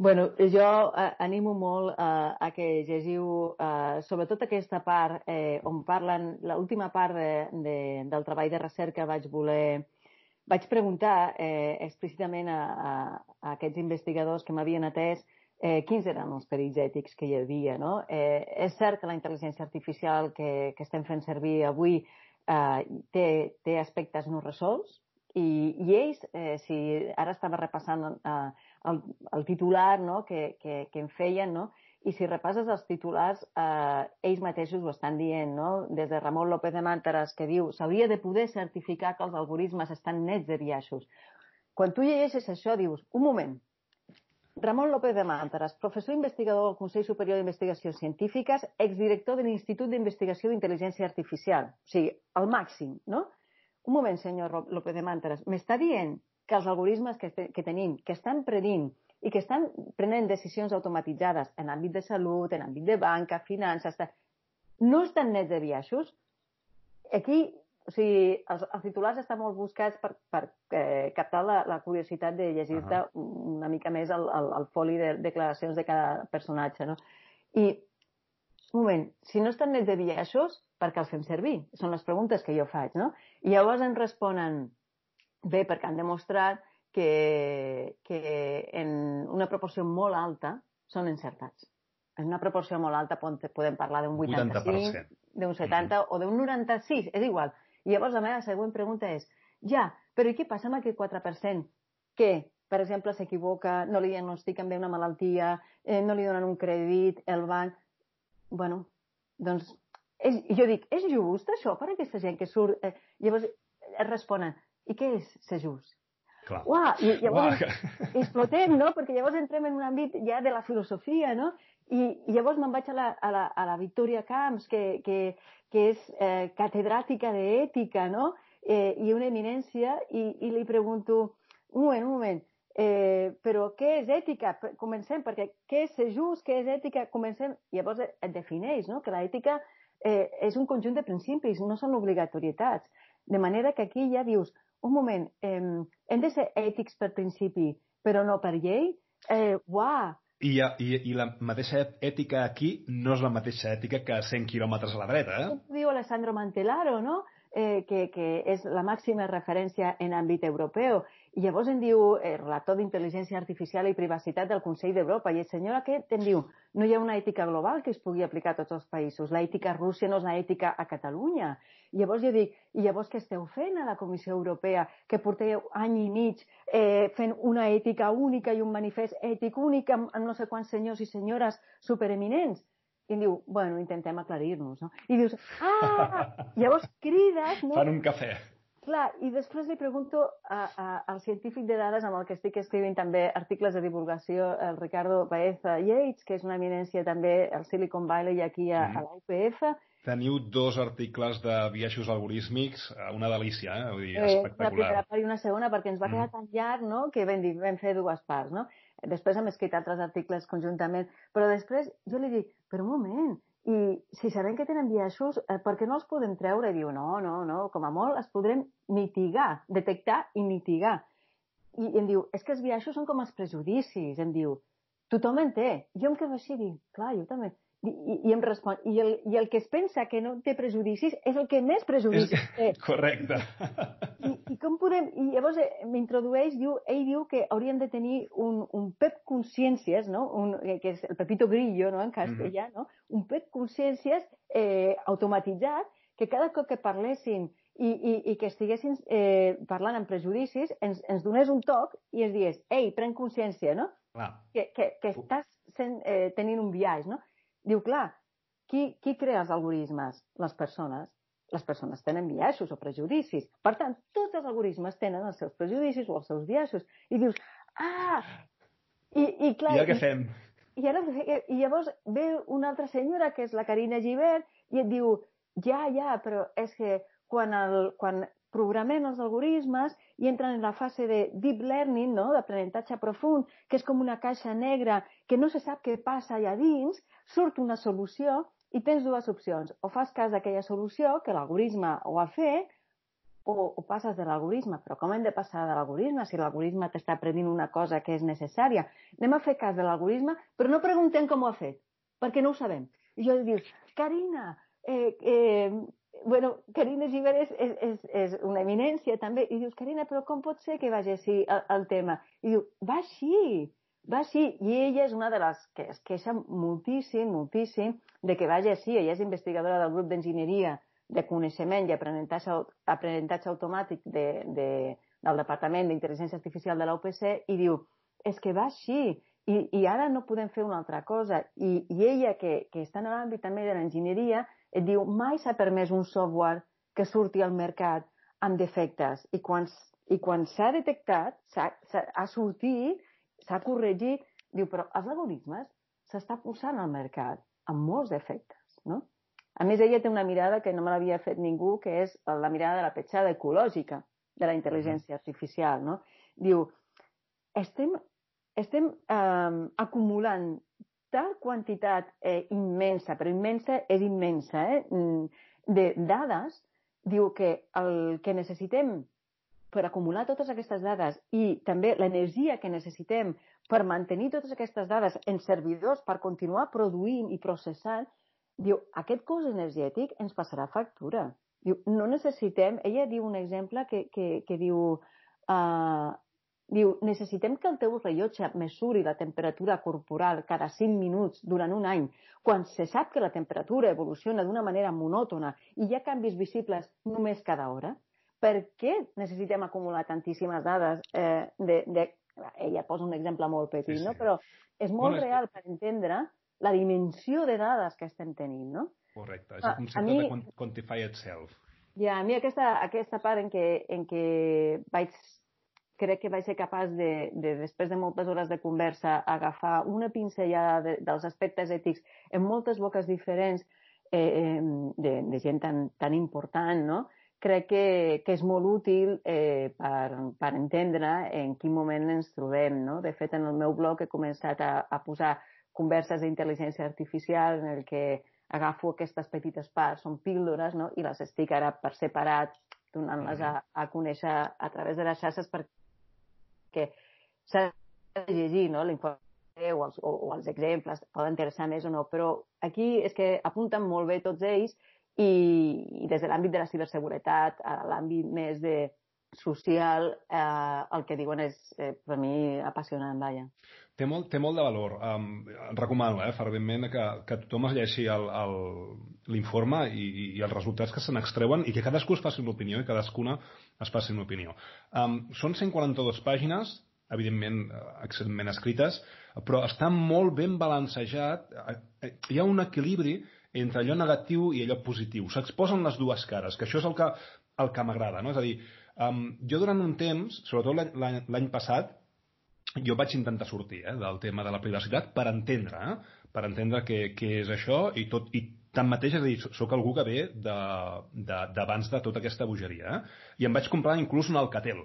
Bueno, jo eh, animo molt eh, a que llegiu eh, sobretot aquesta part eh, on parlen, l'última part de, de, del treball de recerca vaig voler vaig preguntar eh, explícitament a, a, a aquests investigadors que m'havien atès eh, quins eren els perills ètics que hi havia. No? Eh, és cert que la intel·ligència artificial que, que estem fent servir avui eh, té, té aspectes no resolts i, i ells, eh, si ara estava repassant eh, el, el titular no? que, que, que em feien, no? I si repasses els titulars, eh, ells mateixos ho estan dient, no? Des de Ramon López de Màntares, que diu s'hauria de poder certificar que els algoritmes estan nets de biaixos. Quan tu llegeixes això, dius, un moment, Ramon López de Màntares, professor investigador del Consell Superior d'Investigacions Científiques, exdirector de l'Institut d'Investigació d'Intel·ligència Artificial. O sigui, el màxim, no? Un moment, senyor López de Màntares. M'està dient que els algoritmes que, que tenim, que estan predint i que estan prenent decisions automatitzades en àmbit de salut, en àmbit de banca, finances, no estan nets de biaixos? Aquí o sigui, els, els titulars estan molt buscats per, per eh, captar la, la curiositat de llegir-te uh -huh. una mica més el, el, el foli de declaracions de cada personatge, no? I, un moment, si no estan nets de biaixos, per què els fem servir? Són les preguntes que jo faig, no? I llavors em responen, bé, perquè han demostrat que, que en una proporció molt alta són encertats. En una proporció molt alta podem parlar d'un 85, d'un 70 mm -hmm. o d'un 96, és igual. I llavors la meva següent pregunta és, ja, però i què passa amb aquest 4% que, per exemple, s'equivoca, no li diagnostiquen bé una malaltia, eh, no li donen un crèdit, el banc... bueno, doncs, és, jo dic, és just això per a aquesta gent que surt? Eh, llavors es responen, i què és ser just? Clar. Uah, i llavors Uah. [laughs] explotem, no? Perquè llavors entrem en un àmbit ja de la filosofia, no? I, i llavors me'n vaig a la, a la, a la Victoria Camps, que, que, que és eh, catedràtica d'ètica, no? Eh, i una eminència, i, i li pregunto, un moment, un moment, eh, però què és ètica? Comencem, perquè què és ser just, què és ètica? Comencem, llavors et defineix, no?, que l'ètica eh, és un conjunt de principis, no són obligatorietats. De manera que aquí ja dius, un moment, eh, hem de ser ètics per principi, però no per llei? Eh, uah, i, i, I la mateixa ètica aquí no és la mateixa ètica que a 100 quilòmetres a la dreta, eh? Diu Alessandro Mantelaro, no? Eh, que, que és la màxima referència en àmbit europeu. I llavors en diu el relator d'Intel·ligència Artificial i Privacitat del Consell d'Europa i el senyor aquest en diu no hi ha una ètica global que es pugui aplicar a tots els països. L'ètica a Rússia no és una ètica a Catalunya. I llavors jo dic, i llavors què esteu fent a la Comissió Europea que porteu any i mig eh, fent una ètica única i un manifest ètic únic amb, amb no sé quants senyors i senyores supereminents? I em diu, bueno, intentem aclarir-nos, no? I dius, ah! Llavors crides, no? Fan un cafè. Clar, i després li pregunto a, a, al científic de dades amb el que estic escrivint també articles de divulgació, el Ricardo Baeza Yates, que és una eminència també al Silicon Valley i aquí a, mm. a la UPF. Teniu dos articles de biaixos algorítmics, eh, una delícia, eh? Vull dir, eh, espectacular. Una primera part i una segona, perquè ens va quedar mm. tan llarg, no?, que vam, dir, vam fer dues parts, no? Després hem escrit altres articles conjuntament, però després jo li dic, però un moment, i si sabem que tenen biaixos, eh, per què no els podem treure? I diu, no, no, no, com a molt els podrem mitigar, detectar i mitigar. I, i em diu, és que els biaixos són com els prejudicis. Em diu, tothom en té. Jo em quedo així i dic, clar, jo també. I, i, em respon, i el, i el que es pensa que no té prejudicis és el que més prejudicis té. Correcte. I, I com podem... I llavors eh, m'introdueix, diu, ell diu que hauríem de tenir un, un PEP consciències, no? Un, eh, que és el Pepito Grillo, no?, en castellà, mm -hmm. no? Un PEP consciències eh, automatitzat que cada cop que parlessin i, i, i que estiguessin eh, parlant amb prejudicis, ens, ens donés un toc i ens digués, ei, pren consciència, no? Clar. Que, que, que estàs sent, eh, tenint un viatge, no? Diu, clar, qui, qui crea els algoritmes? Les persones. Les persones tenen biaixos o prejudicis. Per tant, tots els algoritmes tenen els seus prejudicis o els seus biaixos. I dius, ah! I, i clar... I ara què fem? I, ara, I llavors ve una altra senyora, que és la Carina Givert, i et diu, ja, ja, però és que quan, el, quan programem els algoritmes i entren en la fase de deep learning, no? d'aprenentatge profund, que és com una caixa negra que no se sap què passa allà dins, surt una solució i tens dues opcions. O fas cas d'aquella solució, que l'algoritme ho ha fet, o, o passes de l'algoritme. Però com hem de passar de l'algoritme si l'algoritme t'està predint una cosa que és necessària? Anem a fer cas de l'algoritme, però no preguntem com ho ha fet, perquè no ho sabem. I jo dius, Carina, eh, eh, bueno, Carina Giver és, és, és, és una eminència també, i dius, Carina, però com pot ser que vagi així el, el tema? I diu, va així, va així, i ella és una de les que es queixa moltíssim, moltíssim, de que vagi així, ella és investigadora del grup d'enginyeria de coneixement i aprenentatge, aprenentatge automàtic de, de, del Departament d'Intel·ligència Artificial de la UPC i diu, és que va així, i, i ara no podem fer una altra cosa. I, i ella, que, que està en l'àmbit també de l'enginyeria, et diu mai s'ha permès un software que surti al mercat amb defectes i quan, i quan s'ha detectat, s'ha, ha sortit, s'ha corregit, Diu, però els algoritmes s'està posant al mercat amb molts efectes, no? A més, ella té una mirada que no me l'havia fet ningú, que és la mirada de la petjada ecològica de la intel·ligència artificial, no? Diu, estem, estem eh, acumulant tal quantitat eh, immensa, però immensa és immensa, eh, mm, de dades, diu que el que necessitem per acumular totes aquestes dades i també l'energia que necessitem per mantenir totes aquestes dades en servidors per continuar produint i processant, diu, aquest cost energètic ens passarà factura. Diu, no necessitem... Ella diu un exemple que, que, que diu... Uh, diu, necessitem que el teu rellotge mesuri la temperatura corporal cada 5 minuts durant un any, quan se sap que la temperatura evoluciona d'una manera monòtona i hi ha canvis visibles només cada hora per què necessitem acumular tantíssimes dades eh, de, de... Ella posa un exemple molt petit, sí, sí. no? però és molt bueno, real per entendre la dimensió de dades que estem tenint, no? Correcte, és el concepte mi, de quantify itself. Ja, a mi aquesta, aquesta part en què, en què vaig crec que vaig ser capaç de, de, després de moltes hores de conversa, agafar una pinzellada de, dels aspectes ètics en moltes boques diferents eh, de, de gent tan, tan important, no? crec que, que és molt útil eh, per, per entendre en quin moment ens trobem. No? De fet, en el meu blog he començat a, a posar converses d'intel·ligència artificial en el que agafo aquestes petites parts, són píldores, no? i les estic ara per separat donant-les a, a conèixer a través de les xarxes perquè s'ha de llegir no? l'informe o els, o, o els exemples, poden interessar més o no, però aquí és que apunten molt bé tots ells i, i des de l'àmbit de la ciberseguretat a l'àmbit més de social, eh, el que diuen és, eh, per mi, apassionant, vaja. Té molt, té molt de valor. Um, recomano, eh, ferventment, que, que tothom es llegeixi l'informe i, i els resultats que se n'extreuen i que cadascú es faci una opinió i cadascuna es faci una opinió. Um, són 142 pàgines, evidentment, eh, excel·lentment escrites, però està molt ben balancejat. Eh, hi ha un equilibri entre allò negatiu i allò positiu. S'exposen les dues cares, que això és el que, el que m'agrada. No? És a dir, um, jo durant un temps, sobretot l'any passat, jo vaig intentar sortir eh, del tema de la privacitat per entendre, eh, per entendre què, què és això i tot i tanmateix, és a dir, sóc algú que ve d'abans de, de, de tota aquesta bogeria. Eh? I em vaig comprar inclús un Alcatel,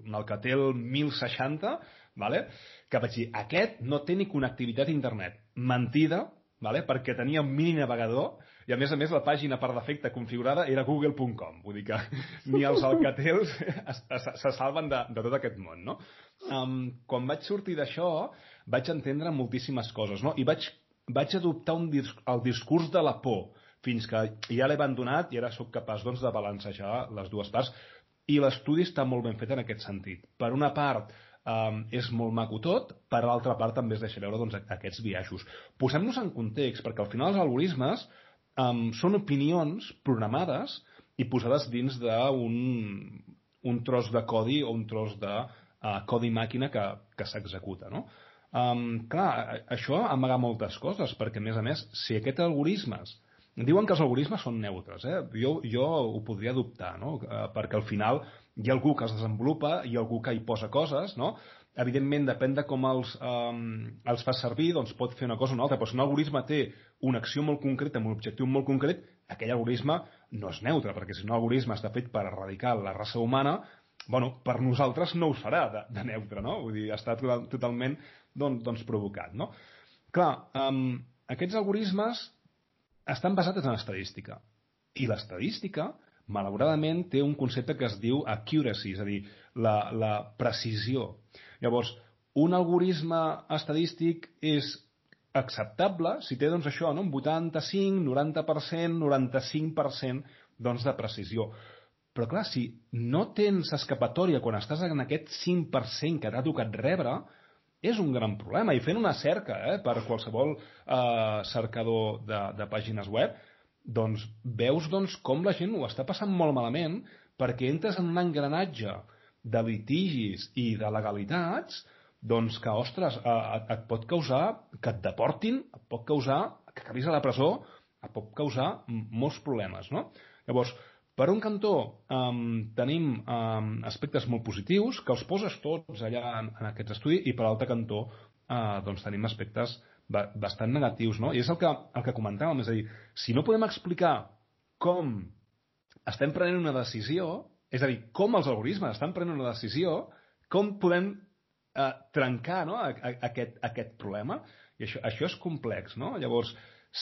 un Alcatel 1060, vale? que vaig dir, aquest no té ni connectivitat a internet. Mentida, vale? perquè tenia un mini navegador i a més a més la pàgina per defecte configurada era google.com, vull dir que [laughs] ni els alcatels se salven de, de tot aquest món, no? Um, quan vaig sortir d'això vaig entendre moltíssimes coses, no? I vaig, vaig adoptar un dis el discurs de la por fins que ja l'he abandonat i ara sóc capaç doncs, de balancejar les dues parts i l'estudi està molt ben fet en aquest sentit. Per una part, um, és molt maco tot, per l'altra part també es deixa veure doncs, aquests viatjos. Posem-nos en context, perquè al final els algoritmes um, són opinions programades i posades dins d'un un tros de codi o un tros de uh, codi màquina que, que s'executa, no? Um, clar, això amaga moltes coses, perquè, a més a més, si aquests algoritmes Diuen que els algoritmes són neutres, eh? jo, jo ho podria dubtar, no? Uh, perquè al final hi ha algú que els desenvolupa, hi ha algú que hi posa coses, no? Evidentment, depèn de com els, um, els fa servir, doncs pot fer una cosa o una altra, però si un algoritme té una acció molt concreta amb un objectiu molt concret, aquell algoritme no és neutre, perquè si un algoritme està fet per erradicar la raça humana, bueno, per nosaltres no ho farà de, de neutre, no? Vull dir, està total, totalment doncs, doncs provocat, no? Clar, um, aquests algoritmes estan basats en estadística. I l'estadística malauradament té un concepte que es diu accuracy, és a dir, la, la precisió. Llavors, un algoritme estadístic és acceptable si té doncs això, no? un 85, 90%, 95% doncs, de precisió. Però clar, si no tens escapatòria quan estàs en aquest 5% que t'ha tocat rebre, és un gran problema. I fent una cerca eh, per qualsevol eh, cercador de, de pàgines web, doncs veus doncs, com la gent ho està passant molt malament perquè entres en un engranatge de litigis i de legalitats doncs que, ostres, et, et pot causar que et deportin, et pot causar que acabis a la presó, et pot causar molts problemes, no? Llavors, per un cantó um, tenim um, aspectes molt positius que els poses tots allà en, en aquest estudi i per l'altre cantó eh, doncs tenim aspectes bastant negatius, no? I és el que, el que comentàvem, és a dir, si no podem explicar com estem prenent una decisió, és a dir, com els algoritmes estan prenent una decisió, com podem eh, trencar no, a, a, aquest, aquest problema? I això, això és complex, no? Llavors,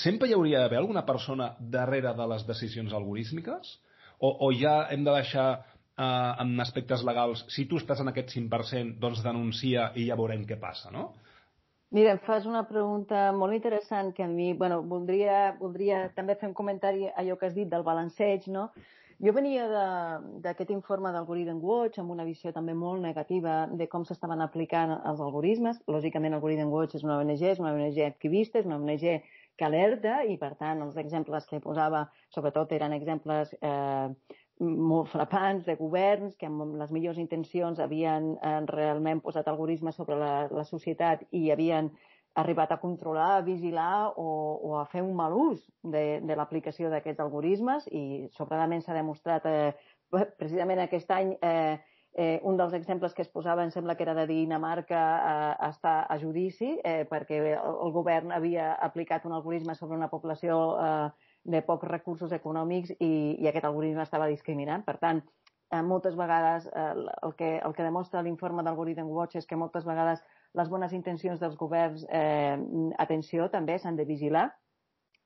sempre hi hauria d'haver alguna persona darrere de les decisions algorítmiques? O, o ja hem de deixar eh, en aspectes legals, si tu estàs en aquest 5%, doncs denuncia i ja veurem què passa, no? Mira, em fas una pregunta molt interessant que a mi, bueno, voldria, voldria també fer un comentari a allò que has dit del balanceig, no? Jo venia d'aquest informe d'Algorithm Watch amb una visió també molt negativa de com s'estaven aplicant els algoritmes. Lògicament, Algorithm Watch és una ONG, és una ONG activista, és una ONG que alerta i, per tant, els exemples que posava sobretot eren exemples eh, molt frapants de governs que amb les millors intencions havien eh, realment posat algoritmes sobre la, la societat i havien arribat a controlar, a vigilar o, o a fer un mal ús de, de l'aplicació d'aquests algoritmes i sobradament s'ha demostrat eh, precisament aquest any eh, eh, un dels exemples que es posava em sembla que era de Dinamarca eh, està a judici eh, perquè el, govern havia aplicat un algoritme sobre una població eh, de pocs recursos econòmics i, i aquest algoritme estava discriminant. Per tant, eh, moltes vegades eh, el, que, el que demostra l'informe d'Algorithm Watch és que moltes vegades les bones intencions dels governs, eh, atenció, també s'han de vigilar.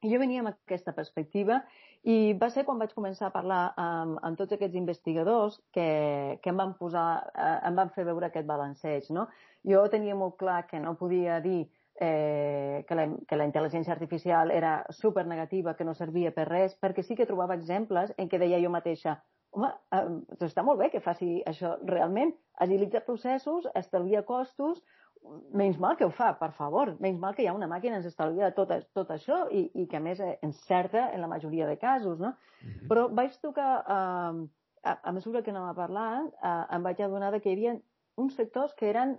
I jo venia amb aquesta perspectiva i va ser quan vaig començar a parlar amb, amb tots aquests investigadors que, que em van posar, eh, em van fer veure aquest balanceig. No? Jo tenia molt clar que no podia dir eh, que, la, que la intel·ligència artificial era super negativa, que no servia per res, perquè sí que trobava exemples en què deia jo mateixa home, eh, està molt bé que faci això realment, agilitza processos, estalvia costos, menys mal que ho fa, per favor, menys mal que hi ha una màquina ens estalvia tot, tot això i, i que a més eh, encerta en la majoria de casos, no? Mm -hmm. Però vaig tocar, eh, a, a mesura que anava parlant, eh, em vaig adonar que hi havia uns sectors que eren,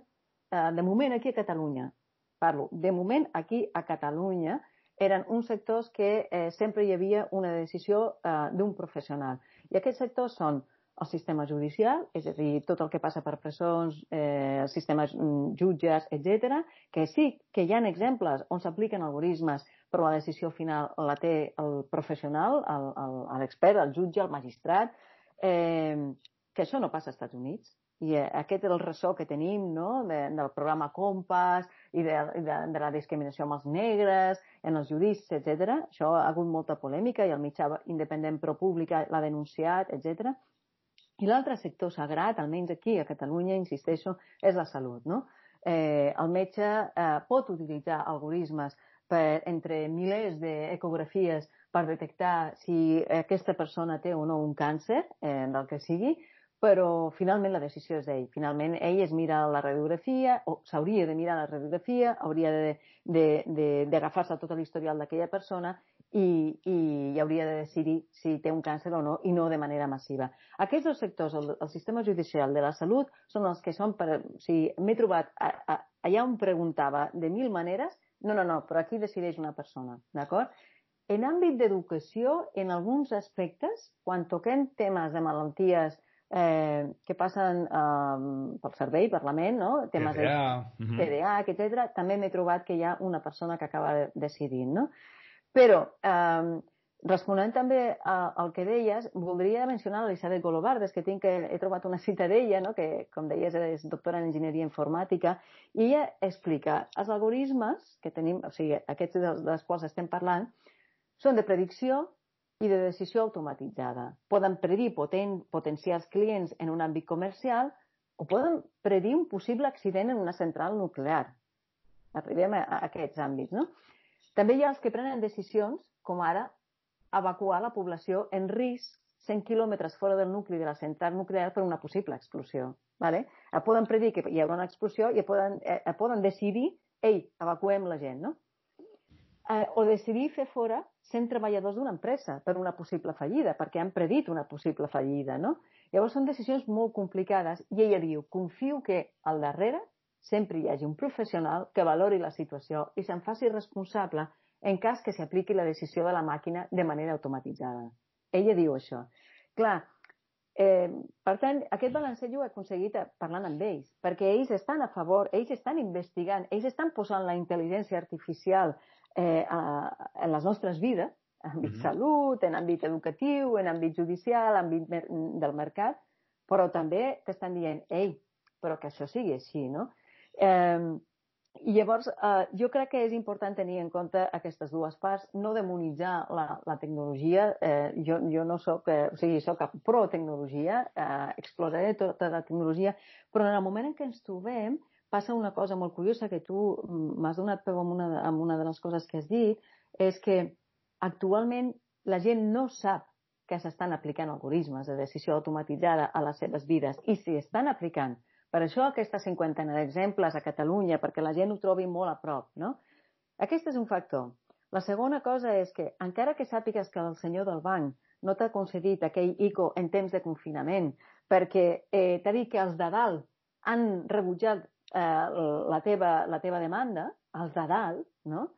eh, de moment, aquí a Catalunya, parlo, de moment aquí a Catalunya eren uns sectors que eh, sempre hi havia una decisió eh, d'un professional. I aquests sectors són el sistema judicial, és a dir, tot el que passa per presons, eh, sistemes mm, jutges, etc, que sí que hi ha exemples on s'apliquen algoritmes, però la decisió final la té el professional, l'expert, el, el, el jutge, el magistrat, eh, que això no passa als Estats Units. I eh, aquest és el ressò que tenim no? de, del programa Compass i de, de, de la discriminació amb els negres, en els judicis, etc. Això ha hagut molta polèmica i el mitjà independent pro pública l'ha denunciat, etc. I l'altre sector sagrat, almenys aquí a Catalunya, insisteixo, és la salut. No? Eh, el metge eh, pot utilitzar algoritmes per, entre milers d'ecografies per detectar si aquesta persona té o no un càncer, eh, del que sigui, però finalment la decisió és d'ell. Finalment ell es mira la radiografia, o s'hauria de mirar la radiografia, hauria d'agafar-se a tot l'historial d'aquella persona i, i, hauria de decidir si té un càncer o no, i no de manera massiva. Aquests dos sectors, el, el sistema judicial de la salut, són els que són per... O sigui, m'he trobat a, a, allà on preguntava de mil maneres, no, no, no, però aquí decideix una persona, d'acord? En àmbit d'educació, en alguns aspectes, quan toquem temes de malalties eh, que passen eh, pel servei, per la ment, no? temes TDA, de TDA, etc. També m'he trobat que hi ha una persona que acaba decidint. No? Però, eh, responent també al que deies, voldria mencionar l'Elisabet Golobardes, que tinc, he trobat una cita d'ella, no? que, com deies, és doctora en enginyeria informàtica, i ella explica els algoritmes que tenim, o sigui, aquests dels, dels quals estem parlant, són de predicció, i de decisió automatitzada. Poden predir poten potencials clients en un àmbit comercial o poden predir un possible accident en una central nuclear. Arribem a, a aquests àmbits, no? També hi ha els que prenen decisions, com ara evacuar la població en risc 100 quilòmetres fora del nucli de la central nuclear per una possible explosió. Vale? Poden predir que hi haurà una explosió i poden, eh, poden decidir, ei, evacuem la gent, no? eh, o decidir fer fora 100 treballadors d'una empresa per una possible fallida, perquè han predit una possible fallida, no? Llavors són decisions molt complicades i ella diu, confio que al darrere sempre hi hagi un professional que valori la situació i se'n faci responsable en cas que s'apliqui la decisió de la màquina de manera automatitzada. Ella diu això. Clar, Eh, per tant, aquest balancet ho he aconseguit parlant amb ells, perquè ells estan a favor, ells estan investigant, ells estan posant la intel·ligència artificial eh, a, en les nostres vides, en àmbit mm -hmm. salut, en àmbit educatiu, en àmbit judicial, en àmbit mer del mercat, però també t'estan dient, ei, però que això sigui així, no? Eh, i llavors, eh, jo crec que és important tenir en compte aquestes dues parts, no demonitzar la, la tecnologia. Eh, jo, jo no sóc, eh, o sigui, sóc pro-tecnologia, eh, exploraré tota la tecnologia, però en el moment en què ens trobem passa una cosa molt curiosa que tu m'has donat peu amb una, amb una de les coses que has dit, és que actualment la gent no sap que s'estan aplicant algoritmes de decisió automatitzada a les seves vides i si estan aplicant per això aquesta cinquantena d'exemples a Catalunya, perquè la gent ho trobi molt a prop, no? Aquest és un factor. La segona cosa és que, encara que sàpigues que el senyor del banc no t'ha concedit aquell ICO en temps de confinament perquè eh, t'ha dit que els de dalt han rebutjat eh, la, teva, la teva demanda, els de dalt, no?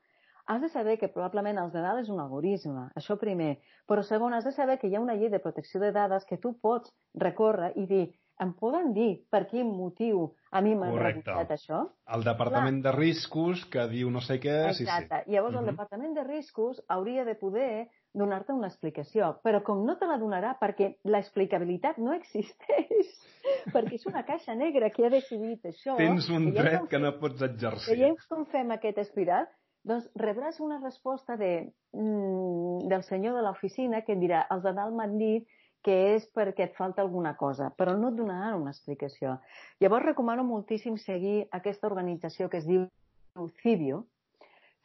has de saber que probablement els de dalt és un algoritme, això primer. Però segon, has de saber que hi ha una llei de protecció de dades que tu pots recórrer i dir em poden dir per quin motiu a mi m'han rebutjat això? El Departament Clar. de Riscos que diu no sé què... Exacte. Sí, sí. Llavors uh -huh. el Departament de Riscos hauria de poder donar-te una explicació, però com no te la donarà perquè l'explicabilitat no existeix, [laughs] perquè és una caixa negra que ha decidit això... Tens un dret que no pots exercir. Veiem com fem aquest espiral? Doncs rebràs una resposta de, mm, del senyor de l'oficina que et dirà els de dalt m'han dit que és perquè et falta alguna cosa, però no et donaran una explicació. Llavors recomano moltíssim seguir aquesta organització que es diu Cibio.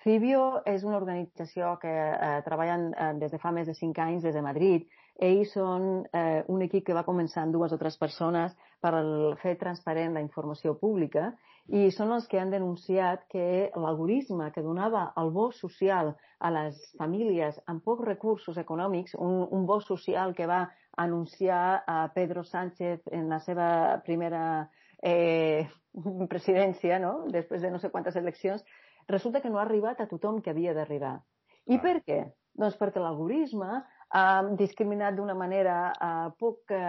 Cibio és una organització que eh, treballen eh, des de fa més de cinc anys des de Madrid. Ells són eh, un equip que va començar amb dues o tres persones per fer transparent la informació pública i són els que han denunciat que l'algoritme que donava el bo social a les famílies amb pocs recursos econòmics, un, un bo social que va anunciar a Pedro Sánchez en la seva primera eh, [laughs] presidència, no? després de no sé quantes eleccions, resulta que no ha arribat a tothom que havia d'arribar. I per què? Doncs perquè l'algoritme ha discriminat d'una manera eh, poc eh,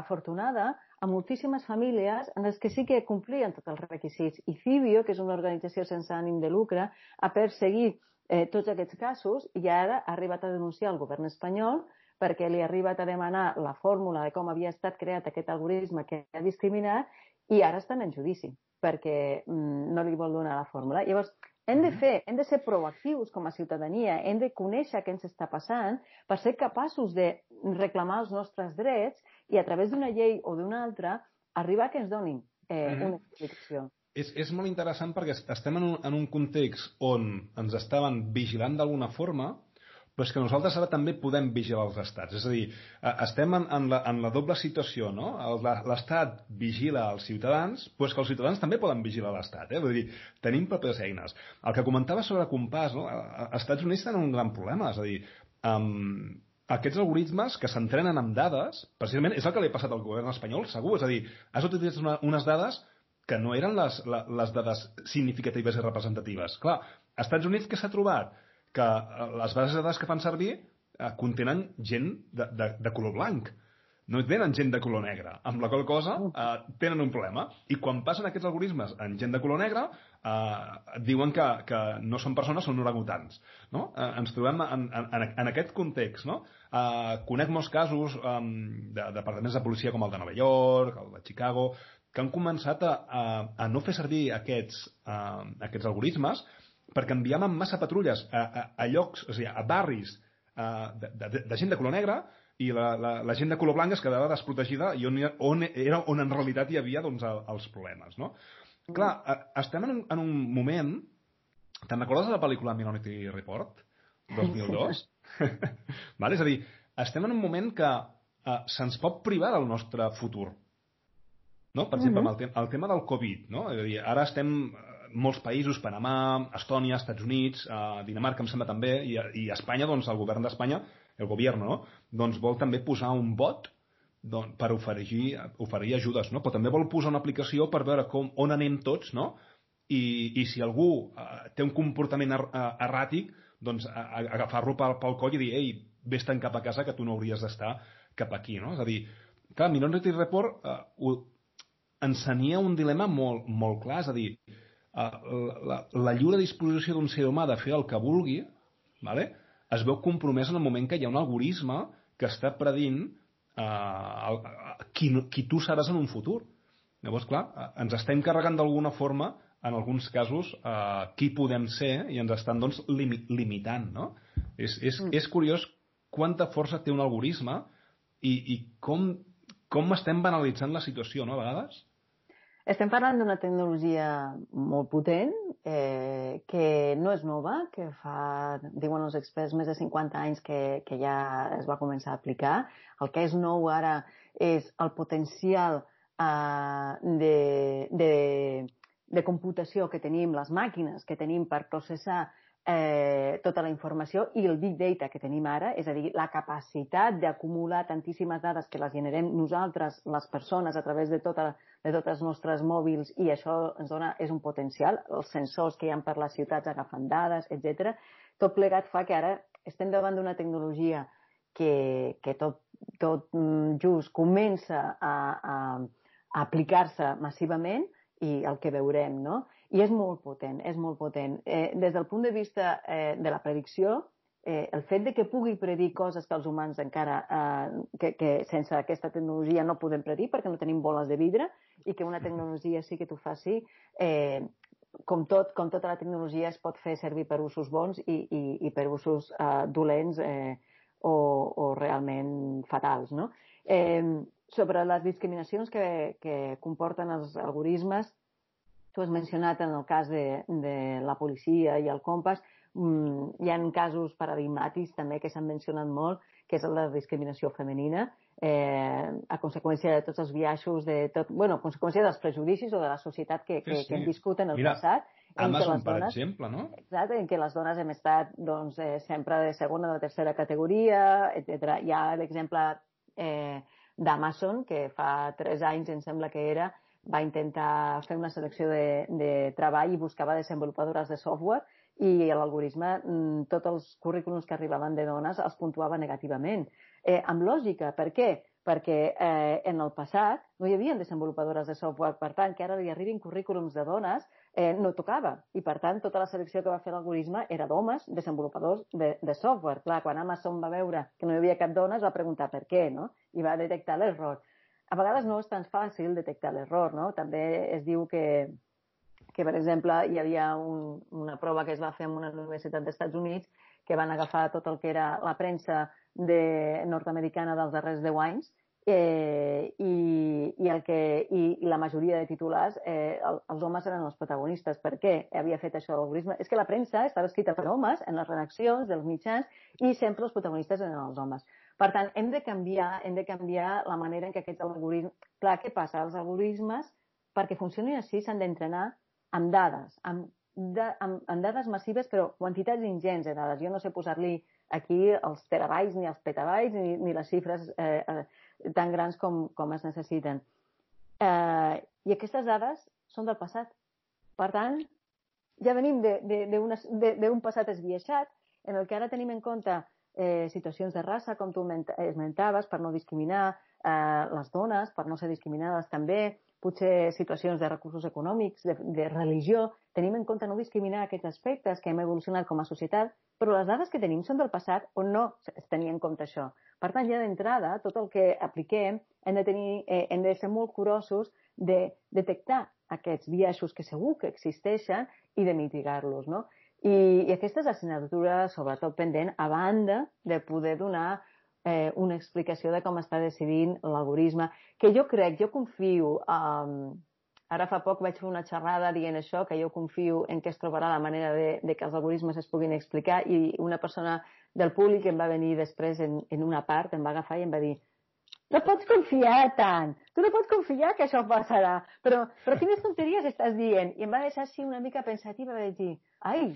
afortunada a moltíssimes famílies en les que sí que complien tots els requisits. I Cibio, que és una organització sense ànim de lucre, ha perseguit eh, tots aquests casos i ara ha arribat a denunciar el govern espanyol perquè li ha arribat a demanar la fórmula de com havia estat creat aquest algoritme que ha discriminat i ara estan en judici perquè mm, no li vol donar la fórmula. Llavors, hem de fer, hem de ser proactius com a ciutadania, hem de conèixer què ens està passant per ser capaços de reclamar els nostres drets i a través d'una llei o d'una altra arribar a que ens donin eh, una explicació. És, és molt interessant perquè estem en un, en un context on ens estaven vigilant d'alguna forma però és que nosaltres ara també podem vigilar els estats. És a dir, eh, estem en, en, la, en la doble situació, no? L'estat vigila els ciutadans, però és que els ciutadans també poden vigilar l'estat, eh? Vull dir, tenim pròpies eines. El que comentava sobre compàs, no? Els Estats Units tenen un gran problema, és a dir, um, aquests algoritmes que s'entrenen amb dades, precisament és el que li ha passat al govern espanyol, segur, és a dir, has utilitzat una, unes dades que no eren les, les dades significatives i representatives. Clar, als Estats Units què s'ha trobat? Que eh, les bases de dades que fan servir eh, contenen gent de, de, de color blanc no tenen gent de color negre, amb la qual cosa eh, tenen un problema. I quan passen aquests algoritmes en gent de color negre, eh, diuen que, que no són persones, són orangutans. No? Eh, ens trobem en, en, en aquest context. No? Eh, conec molts casos eh, de departaments de policia com el de Nova York, el de Chicago, que han començat a, a, a no fer servir aquests, eh, aquests algoritmes perquè enviàvem massa patrulles a, a, a llocs, o sigui, a barris a, de, de, de gent de color negre i la, la, la gent de color blanc es quedava desprotegida i on, on era on en realitat hi havia doncs, el, els problemes, no? Mm. Clar, a, estem en un, en un moment... Te'n recordes de la pel·lícula Minority Report? 2002? [laughs] vale? És a dir, estem en un moment que uh, se'ns pot privar del nostre futur. No? Per exemple, mm -hmm. el, te el tema del Covid, no? És a dir, ara estem molts països, Panamà, Estònia, Estats Units, eh, Dinamarca em sembla també, i, i Espanya, doncs el govern d'Espanya, el govern, no? doncs vol també posar un bot doncs, per oferir, oferir ajudes, no? però també vol posar una aplicació per veure com, on anem tots, no? I, i si algú eh, té un comportament er, eh, erràtic, doncs agafar-lo pel, pel coll i dir, ei, vés-te'n cap a casa que tu no hauries d'estar cap aquí, no? És a dir, clar, Minority Report uh, ensenia un dilema molt, molt clar, és a dir, uh, la, la lliure disposició d'un ser humà de fer el que vulgui, vale? es veu compromès en el moment que hi ha un algoritme que està predint uh, el, qui, qui tu seràs en un futur. Llavors, clar, ens estem carregant d'alguna forma en alguns casos, eh, qui podem ser i ens estan doncs, limi limitant. No? És, és, mm. és curiós quanta força té un algoritme i, i com, com estem banalitzant la situació, no, a vegades? Estem parlant d'una tecnologia molt potent, eh, que no és nova, que fa, diuen els experts, més de 50 anys que, que ja es va començar a aplicar. El que és nou ara és el potencial eh, de, de de computació que tenim, les màquines que tenim per processar eh, tota la informació i el big data que tenim ara, és a dir, la capacitat d'acumular tantíssimes dades que les generem nosaltres, les persones, a través de, tota, de tots els nostres mòbils i això ens dona, és un potencial, els sensors que hi ha per les ciutats agafant dades, etc. Tot plegat fa que ara estem davant d'una tecnologia que, que tot, tot mm, just comença a, a, a aplicar-se massivament, i el que veurem, no? I és molt potent, és molt potent. Eh, des del punt de vista eh, de la predicció, eh, el fet de que pugui predir coses que els humans encara, eh, que, que sense aquesta tecnologia no podem predir perquè no tenim boles de vidre i que una [laughs] tecnologia sí que t'ho faci, eh, com, tot, com tota la tecnologia es pot fer servir per usos bons i, i, i per usos eh, dolents eh, o, o realment fatals, no? Eh, sobre les discriminacions que, que comporten els algoritmes, tu has mencionat en el cas de, de la policia i el compàs, mmm, hi ha casos paradigmàtics també que s'han mencionat molt, que és la discriminació femenina, eh, a conseqüència de tots els viatges, de tot, bueno, a conseqüència dels prejudicis o de la societat que, que, sí, sí. que hem viscut en el Mira, passat. Amazon, dones, per exemple, no? Exacte, en què les dones hem estat doncs, eh, sempre de segona o de tercera categoria, etc. Hi ha l'exemple eh, d'Amazon, que fa tres anys, em sembla que era, va intentar fer una selecció de, de treball i buscava desenvolupadores de software i l'algoritme, mm, tots els currículums que arribaven de dones els puntuava negativament. Eh, amb lògica, per què? Perquè eh, en el passat no hi havia desenvolupadores de software, per tant, que ara li arribin currículums de dones eh, no tocava. I, per tant, tota la selecció que va fer l'algoritme era d'homes desenvolupadors de, de software. Clar, quan Amazon va veure que no hi havia cap dona, es va preguntar per què, no? I va detectar l'error. A vegades no és tan fàcil detectar l'error, no? També es diu que, que per exemple, hi havia un, una prova que es va fer en una universitat dels Estats Units que van agafar tot el que era la premsa de nord-americana dels darrers 10 anys eh, i, i, el que, i, i la majoria de titulars, eh, el, els homes eren els protagonistes. Per què havia fet això l'algoritme? És que la premsa estava escrita per homes en les redaccions dels mitjans i sempre els protagonistes eren els homes. Per tant, hem de canviar, hem de canviar la manera en què aquests algoritmes... Clar, què passa? Els algoritmes, perquè funcionin així, s'han d'entrenar amb dades, amb, de, amb, amb dades massives, però quantitats ingents de dades. Jo no sé posar-li aquí els terabytes ni els petabytes ni, ni les xifres eh, eh, tan grans com, com es necessiten. Eh, I aquestes dades són del passat. Per tant, ja venim d'un passat esbiaixat en el que ara tenim en compte eh, situacions de raça, com tu esmentaves, per no discriminar eh, les dones, per no ser discriminades també, potser situacions de recursos econòmics, de, de religió, tenim en compte no discriminar aquests aspectes que hem evolucionat com a societat, però les dades que tenim són del passat on no es tenia en compte això. Per tant, ja d'entrada, tot el que apliquem hem de, tenir, eh, hem de ser molt curosos de detectar aquests biaixos que segur que existeixen i de mitigar-los, no? I, I aquesta és l'assignatura, sobretot pendent, a banda de poder donar eh, una explicació de com està decidint l'algoritme, que jo crec, jo confio, um, ara fa poc vaig fer una xerrada dient això, que jo confio en que es trobarà la manera de, de que els algoritmes es puguin explicar i una persona del públic em va venir després en, en una part, em va agafar i em va dir no pots confiar tant, tu no pots confiar que això passarà, però, però quines tonteries estàs dient? I em va deixar així una mica pensativa de dir, ai,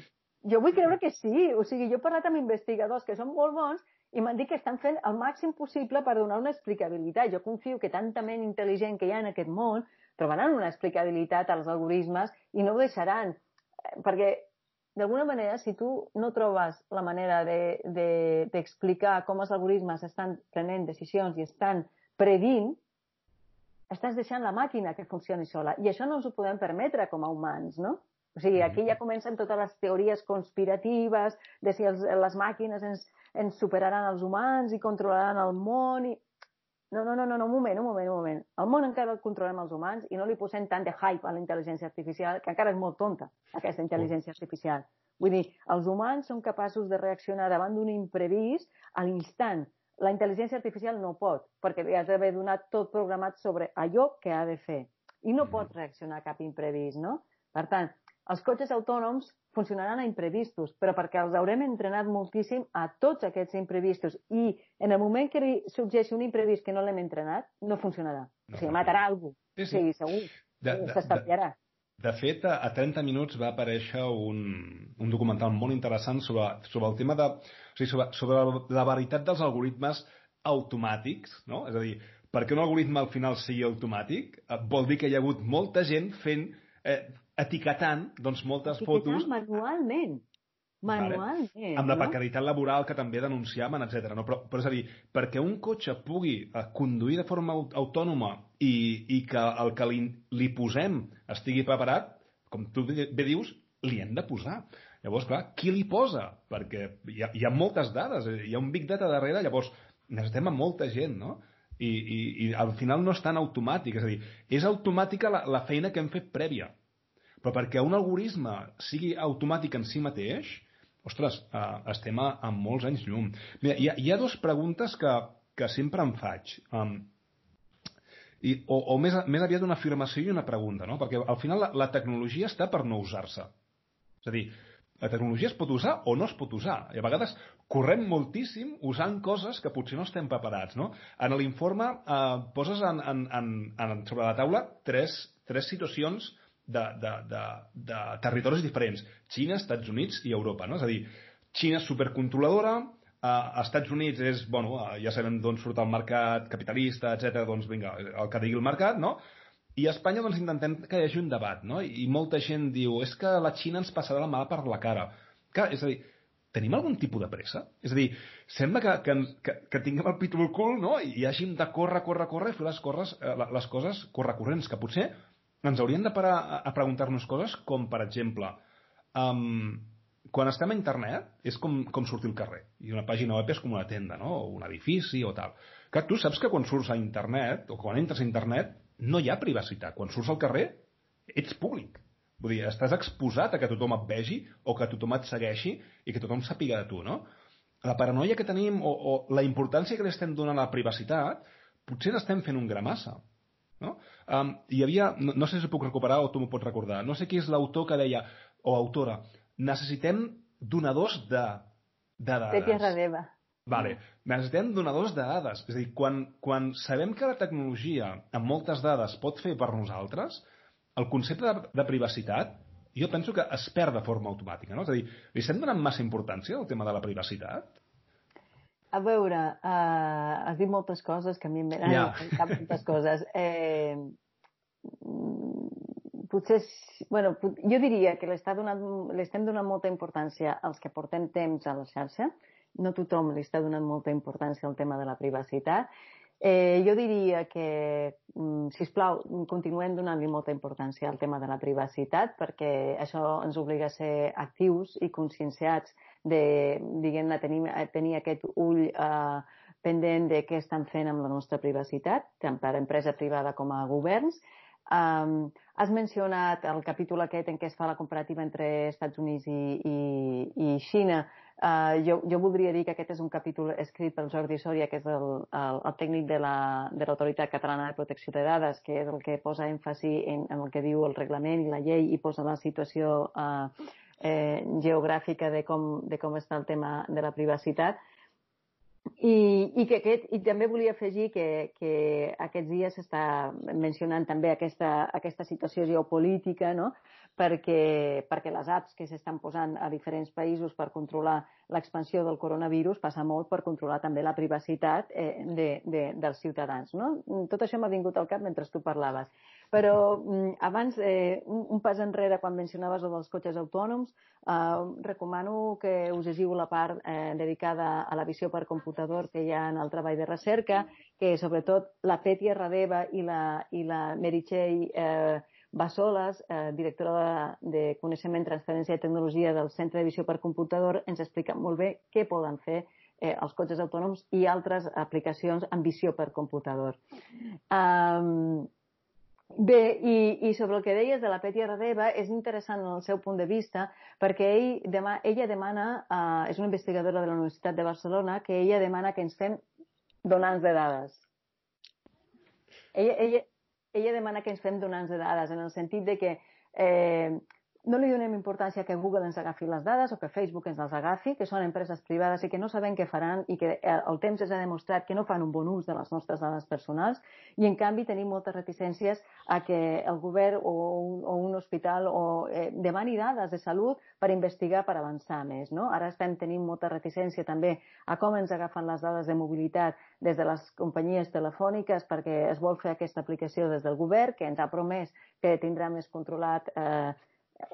jo vull creure que sí, o sigui, jo he parlat amb investigadors que són molt bons i m'han dit que estan fent el màxim possible per donar una explicabilitat. Jo confio que tanta ment intel·ligent que hi ha en aquest món trobaran una explicabilitat als algoritmes i no ho deixaran. Perquè, d'alguna manera, si tu no trobes la manera d'explicar de, de, com els algoritmes estan prenent decisions i estan predint estàs deixant la màquina que funcioni sola. I això no ens ho podem permetre com a humans, no? O sigui, aquí ja comencen totes les teories conspiratives de si els, les màquines ens, ens superaran els humans i controlaran el món i... No, no, no, no, no, un moment, un moment, un moment. El món encara el controlem els humans i no li posem tant de hype a la intel·ligència artificial, que encara és molt tonta, aquesta intel·ligència artificial. Vull dir, els humans són capaços de reaccionar davant d'un imprevist a l'instant. La intel·ligència artificial no pot, perquè li has d'haver donat tot programat sobre allò que ha de fer. I no pot reaccionar a cap imprevist, no? Per tant, els cotxes autònoms funcionaran a imprevistos, però perquè els haurem entrenat moltíssim a tots aquests imprevistos i en el moment que li sorgeixi un imprevist que no l'hem entrenat, no funcionarà. No, o sigui, matarà algú. Sí, sí. sí segur. S'estalviarà. De, de fet, a 30 minuts va aparèixer un, un documental molt interessant sobre, sobre el tema de... O sigui, sobre, sobre la veritat dels algoritmes automàtics, no? És a dir, perquè un algoritme al final sigui automàtic eh, vol dir que hi ha hagut molta gent fent eh, etiquetant doncs, moltes etiquetant fotos... manualment. Manualment. Vale. Amb la precarietat laboral que també denunciaven, etc. No? Però, però és a dir, perquè un cotxe pugui eh, conduir de forma autònoma i, i que el que li, li posem estigui preparat, com tu bé dius, li hem de posar. Llavors, clar, qui li posa? Perquè hi ha, hi ha moltes dades, eh, hi ha un big data darrere, llavors necessitem a molta gent, no? I, i, i al final no és tan automàtic, és a dir, és automàtica la, la feina que hem fet prèvia, però perquè un algoritme sigui automàtic en si mateix, ostres, eh, estem a, a molts anys llum. Mira, hi ha, hi ha dues preguntes que, que sempre em faig. Um, i, o, o més, més aviat una afirmació i una pregunta, no? Perquè al final la, la tecnologia està per no usar-se. És a dir, la tecnologia es pot usar o no es pot usar. I a vegades correm moltíssim usant coses que potser no estem preparats. No? En l'informe eh, poses en, en, en, en, sobre la taula tres, tres situacions de, de, de, de territoris diferents. Xina, Estats Units i Europa. No? És a dir, Xina és supercontroladora, eh, Estats Units és, bueno, eh, ja sabem d'on surt el mercat capitalista, etc. doncs vinga, el que digui el mercat, no? I a Espanya doncs intentem que hi hagi un debat, no? I molta gent diu, és que la Xina ens passarà la mà per la cara. Clar, és a dir, tenim algun tipus de pressa? És a dir, sembla que, que, que, que tinguem el pit al cul, no? I hàgim de córrer, córrer, córrer i fer les, corres, eh, les coses correcorrents, que potser ens hauríem de parar a, preguntar-nos coses com, per exemple, um, quan estem a internet és com, com sortir al carrer. I una pàgina web és com una tenda, no? o un edifici o tal. Que tu saps que quan surts a internet, o quan entres a internet, no hi ha privacitat. Quan surts al carrer, ets públic. Vull dir, estàs exposat a que tothom et vegi o que tothom et segueixi i que tothom sàpiga de tu, no? La paranoia que tenim o, o la importància que li estem donant a la privacitat potser n'estem fent un gramassa. No? Um, hi havia, no, no sé si puc recuperar o tu m'ho pots recordar, no sé qui és l'autor que deia, o autora, necessitem donadors de, de dades. De tierra d'Eva. Vale. Necessitem donadors de dades. És a dir, quan, quan sabem que la tecnologia amb moltes dades pot fer per nosaltres, el concepte de, de privacitat jo penso que es perd de forma automàtica. No? És a dir, li estem donant massa importància al tema de la privacitat? A veure, uh, has dit moltes coses que a mi em venen yeah. cap moltes coses. Eh, potser, bueno, jo diria que l'estem donant, donant molta importància als que portem temps a la xarxa. No tothom li està donant molta importància al tema de la privacitat. Eh, jo diria que, mm, si us plau, continuem donant-li molta importància al tema de la privacitat perquè això ens obliga a ser actius i conscienciats de, diguem-ne, tenir, tenir aquest ull eh, pendent de què estan fent amb la nostra privacitat, tant per empresa privada com a governs. Um, has mencionat el capítol aquest en què es fa la comparativa entre Estats Units i, i, i Xina. Uh, jo, jo voldria dir que aquest és un capítol escrit pel Jordi Soria, que és el, el, el tècnic de l'Autoritat la, de Catalana de Protecció de Dades, que és el que posa èmfasi en, en el que diu el reglament i la llei i posa la situació uh, eh, geogràfica de com, de com està el tema de la privacitat. I, i, que aquest, i també volia afegir que, que aquests dies s'està mencionant també aquesta, aquesta situació geopolítica, no? perquè, perquè les apps que s'estan posant a diferents països per controlar l'expansió del coronavirus passa molt per controlar també la privacitat eh, de, de, dels ciutadans. No? Tot això m'ha vingut al cap mentre tu parlaves. Però mm, abans, eh, un, un pas enrere, quan mencionaves el dels cotxes autònoms, eh, recomano que us llegiu la part eh, dedicada a la visió per computador que hi ha en el treball de recerca, que sobretot la Petia Radeva i la, i la Meritxell eh, Bassoles, eh, directora de, de Coneixement, Transferència i Tecnologia del Centre de Visió per Computador, ens explica molt bé què poden fer eh, els cotxes autònoms i altres aplicacions amb visió per computador. Um, Bé, i, i sobre el que deies de la Petia Radeva, és interessant el seu punt de vista perquè ell dema, ella demana, uh, és una investigadora de la Universitat de Barcelona, que ella demana que ens fem donants de dades. Ella, ella, ella demana que ens fem donants de dades, en el sentit de que eh, no li donem importància que Google ens agafi les dades o que Facebook ens les agafi, que són empreses privades i que no sabem què faran i que eh, el temps ens ha demostrat que no fan un bon ús de les nostres dades personals i en canvi tenim moltes reticències a que el govern o un, o un hospital o, eh, demani dades de salut per investigar, per avançar més. No? Ara estem tenint molta reticència també a com ens agafen les dades de mobilitat des de les companyies telefòniques perquè es vol fer aquesta aplicació des del govern que ens ha promès que tindrà més controlat eh,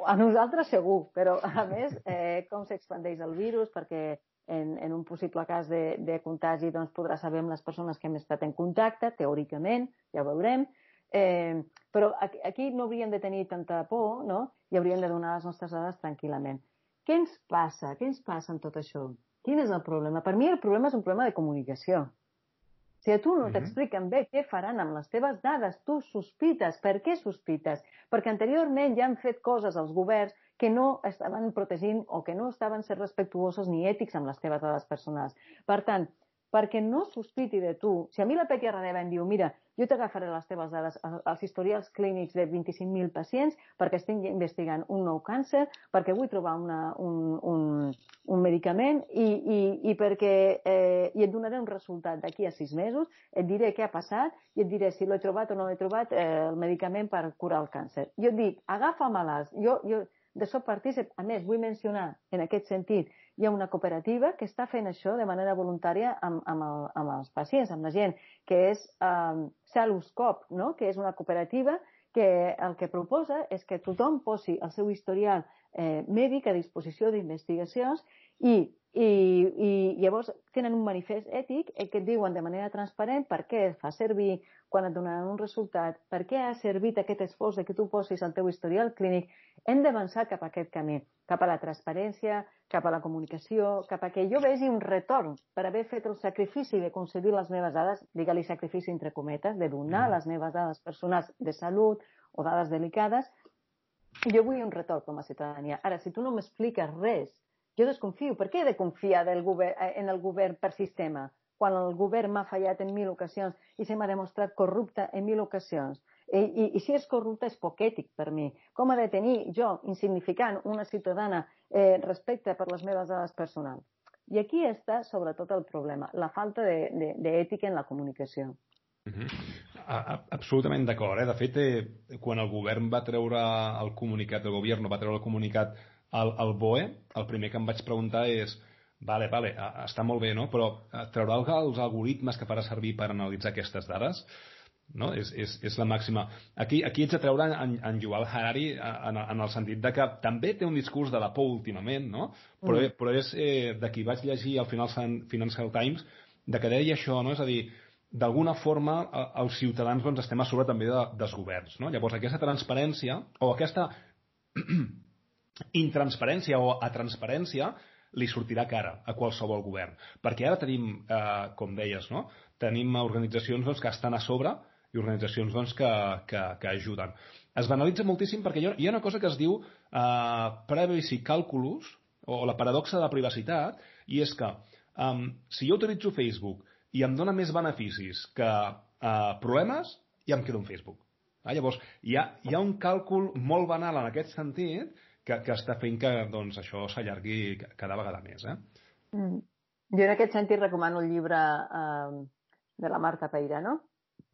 a nosaltres segur, però a més, eh, com s'expandeix el virus, perquè en, en un possible cas de, de contagi doncs, podrà saber amb les persones que hem estat en contacte, teòricament, ja ho veurem, eh, però aquí, no hauríem de tenir tanta por, no? I hauríem de donar les nostres dades tranquil·lament. Què ens passa? Què ens passa amb tot això? Quin és el problema? Per mi el problema és un problema de comunicació. Si a tu no t'expliquen bé què faran amb les teves dades, tu sospites. Per què sospites? Perquè anteriorment ja han fet coses als governs que no estaven protegint o que no estaven ser respectuosos ni ètics amb les teves dades personals. Per tant, perquè no sospiti de tu. Si a mi la Petia Radeva em diu, mira, jo t'agafaré les teves dades, els historials clínics de 25.000 pacients perquè estic investigant un nou càncer, perquè vull trobar una, un, un, un medicament i, i, i perquè eh, i et donaré un resultat d'aquí a sis mesos, et diré què ha passat i et diré si l'he trobat o no l'he trobat eh, el medicament per curar el càncer. Jo et dic, agafa-me-les. Jo, jo, de soc partícip. A més, vull mencionar en aquest sentit hi ha una cooperativa que està fent això de manera voluntària amb, amb, el, amb els pacients, amb la gent, que és um, Saluscop, no? que és una cooperativa que el que proposa és que tothom posi el seu historial eh, mèdic a disposició d'investigacions i, i, i llavors tenen un manifest ètic que et diuen de manera transparent per què fa servir, quan et donaran un resultat, per què ha servit aquest esforç de que tu posis el teu historial clínic, hem d'avançar cap a aquest camí, cap a la transparència, cap a la comunicació, cap a que jo vegi un retorn per haver fet el sacrifici de concedir les meves dades, digue-li sacrifici entre cometes, de donar mm. les meves dades personals de salut o dades delicades, jo vull un retorn com a ciutadania. Ara, si tu no m'expliques res, jo desconfio. Per què he de confiar del govern, eh, en el govern per sistema? quan el govern m'ha fallat en mil ocasions i se m'ha demostrat corrupte en mil ocasions. I, i, I si és corrupte és poc ètic per mi. Com ha de tenir jo, insignificant, una ciutadana eh, respecte per les meves dades personals? I aquí està sobretot el problema, la falta d'ètica en la comunicació. Uh -huh. a, a, absolutament d'acord. Eh? De fet, eh, quan el govern va treure el comunicat, el govern va treure el comunicat al, al BOE, el primer que em vaig preguntar és Vale, vale, està molt bé, no? Però eh, treurà els algoritmes que farà servir per analitzar aquestes dades? No? És, és, és la màxima. Aquí, aquí ets a treure en, en Yuval Harari en, en el sentit de que també té un discurs de la por últimament, no? Però, mm. però és eh, de qui vaig llegir al final Financial Times de que deia això, no? És a dir, d'alguna forma els ciutadans doncs, estem a sobre també de, dels governs. No? Llavors, aquesta transparència o aquesta intransparència o a transparència li sortirà cara a qualsevol govern. Perquè ara tenim, eh, com deies, no? tenim organitzacions doncs, que estan a sobre i organitzacions doncs, que, que, que ajuden. Es banalitza moltíssim perquè hi ha una cosa que es diu eh, privacy calculus, o la paradoxa de la privacitat, i és que um, si jo utilitzo Facebook i em dona més beneficis que uh, problemes, ja em quedo en Facebook. Ah, llavors, hi ha, hi ha un càlcul molt banal en aquest sentit que, que està fent que doncs, això s'allargui cada vegada més. Eh? Mm. Jo en aquest sentit recomano el llibre eh, de la Marta Peira, no?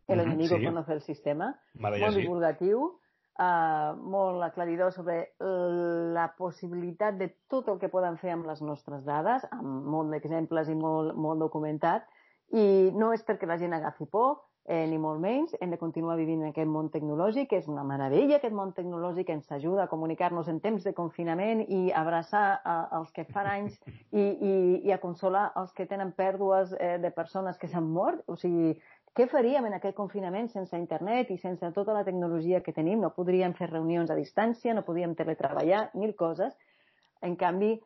El mm -hmm, enemigo sí. conoce el sistema. Molt divulgatiu. uh, molt aclaridor sobre la possibilitat de tot el que poden fer amb les nostres dades, amb molt d'exemples i molt, molt documentat, i no és perquè la gent agafi por, eh, ni molt menys, hem de continuar vivint en aquest món tecnològic, que és una meravella, aquest món tecnològic ens ajuda a comunicar-nos en temps de confinament i abraçar a, els que fan anys i, i, i a consolar els que tenen pèrdues eh, de persones que s'han mort. O sigui, què faríem en aquest confinament sense internet i sense tota la tecnologia que tenim? No podríem fer reunions a distància, no podríem teletreballar, mil coses. En canvi,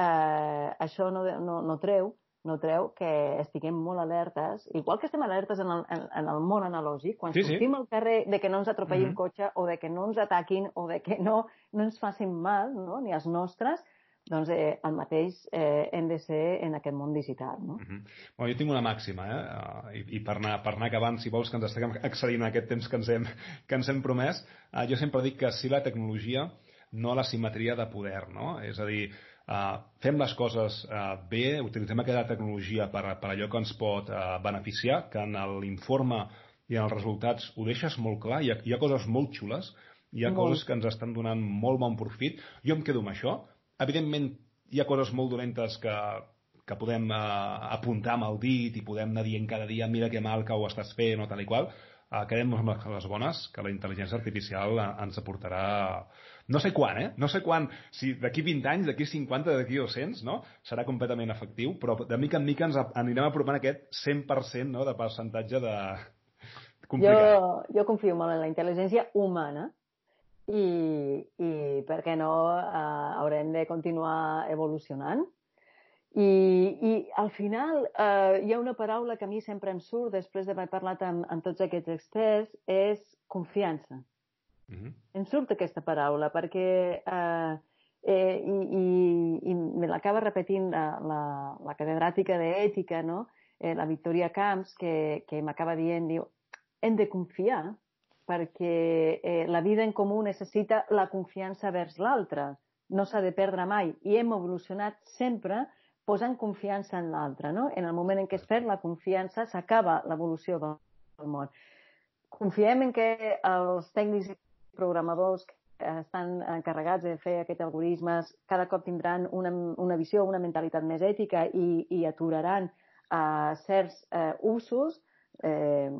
eh, això no, no, no treu no treu que estiguem molt alertes, igual que estem alertes en el, en, en el món analògic, quan sí, sortim sí. al carrer de que no ens atropelli mm -hmm. un cotxe o de que no ens ataquin o de que no, no ens facin mal, no? ni els nostres, doncs eh, el mateix eh, hem de ser en aquest món digital. No? Mm -hmm. bueno, jo tinc una màxima, eh? Uh, i, i per, anar, per anar acabant, si vols que ens estiguem accedint a aquest temps que ens hem, que ens hem promès, uh, jo sempre dic que si la tecnologia no la simetria de poder, no? És a dir, Uh, fem les coses uh, bé, utilitzem aquesta tecnologia per, per allò que ens pot uh, beneficiar, que en l'informe i en els resultats ho deixes molt clar, hi ha, hi ha coses molt xules, hi ha molt. coses que ens estan donant molt bon profit. Jo em quedo amb això. Evidentment, hi ha coses molt dolentes que, que podem uh, apuntar amb el dit i podem anar dient cada dia mira que mal que ho estàs fent o tal i qual. Uh, quedem amb les bones, que la intel·ligència artificial ens aportarà no sé quan, eh? No sé quan, si d'aquí 20 anys, d'aquí 50, d'aquí 200, no? Serà completament efectiu, però de mica en mica ens anirem apropant aquest 100% no, de percentatge de... Complicat. Jo, jo confio molt en la intel·ligència humana i, i per què no, eh, haurem de continuar evolucionant. I, i al final eh, hi ha una paraula que a mi sempre em surt després d'haver parlat amb, amb tots aquests experts, és confiança. Mm -hmm. Em surt aquesta paraula perquè eh, eh, i, i, i me l'acaba repetint la, la, la catedràtica d'ètica, no? eh, la Victoria Camps, que, que m'acaba dient, diu, hem de confiar perquè eh, la vida en comú necessita la confiança vers l'altre. No s'ha de perdre mai. I hem evolucionat sempre posant confiança en l'altre. No? En el moment en què es perd la confiança s'acaba l'evolució del món. Confiem en que els tècnics programadors que estan encarregats de fer aquests algoritmes cada cop tindran una, una visió, una mentalitat més ètica i, i aturaran uh, certs uh, usos. Eh,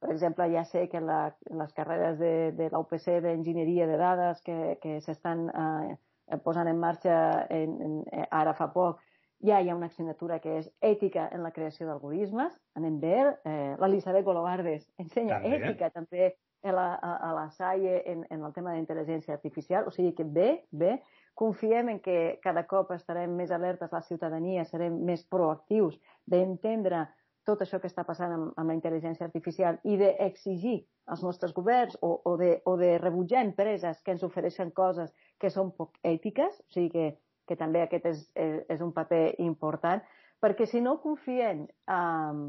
per exemple, ja sé que la, les carreres de, de l'UPC d'enginyeria de dades que, que s'estan eh, posant en marxa en, en, ara fa poc, ja hi ha una assignatura que és ètica en la creació d'algoritmes. Anem bé. Eh, L'Elisabet Golobardes ensenya també. ètica també la, a, a la SAIE en, en el tema d'intel·ligència artificial, o sigui que bé, bé, confiem en que cada cop estarem més alertes la ciutadania, serem més proactius d'entendre tot això que està passant amb, amb la intel·ligència artificial i d'exigir als nostres governs o, o, de, o de rebutjar empreses que ens ofereixen coses que són poc ètiques, o sigui que, que també aquest és, és, és un paper important, perquè si no confiem, um,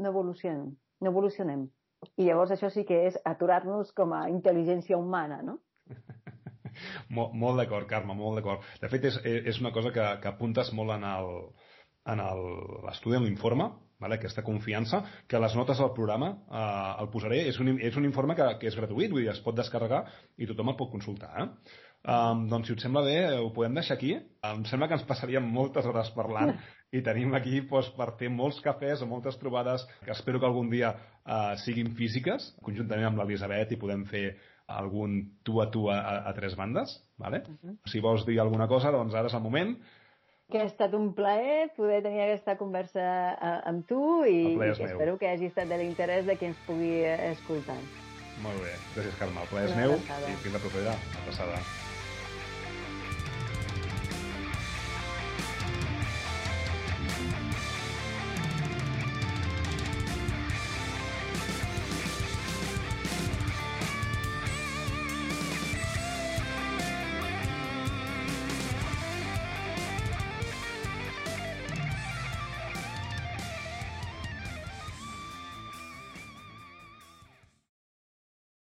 no evolucionem, no evolucionem. I llavors això sí que és aturar-nos com a intel·ligència humana, no? [laughs] molt molt d'acord, Carme, molt d'acord. De fet, és, és una cosa que, que apuntes molt en el, en l'estudi, en l'informe, vale? aquesta confiança, que les notes del programa eh, el posaré, és un, és un informe que, que és gratuït, vull dir, es pot descarregar i tothom el pot consultar. Eh? Um, doncs, si us sembla bé, ho podem deixar aquí. Em sembla que ens passaríem moltes hores parlant [laughs] i tenim aquí doncs, per fer molts cafès o moltes trobades que espero que algun dia uh, siguin físiques, conjuntament amb l'Elisabet, i podem fer algun tu a tu a, a tres bandes. Vale? Uh -huh. Si vols dir alguna cosa, doncs ara és el moment. Que ha estat un plaer poder tenir aquesta conversa uh, amb tu i, i que espero que hagi estat de l'interès de qui ens pugui escoltar. Molt bé. Gràcies, Carme. El plaer és meu i fins la propera. Una passada.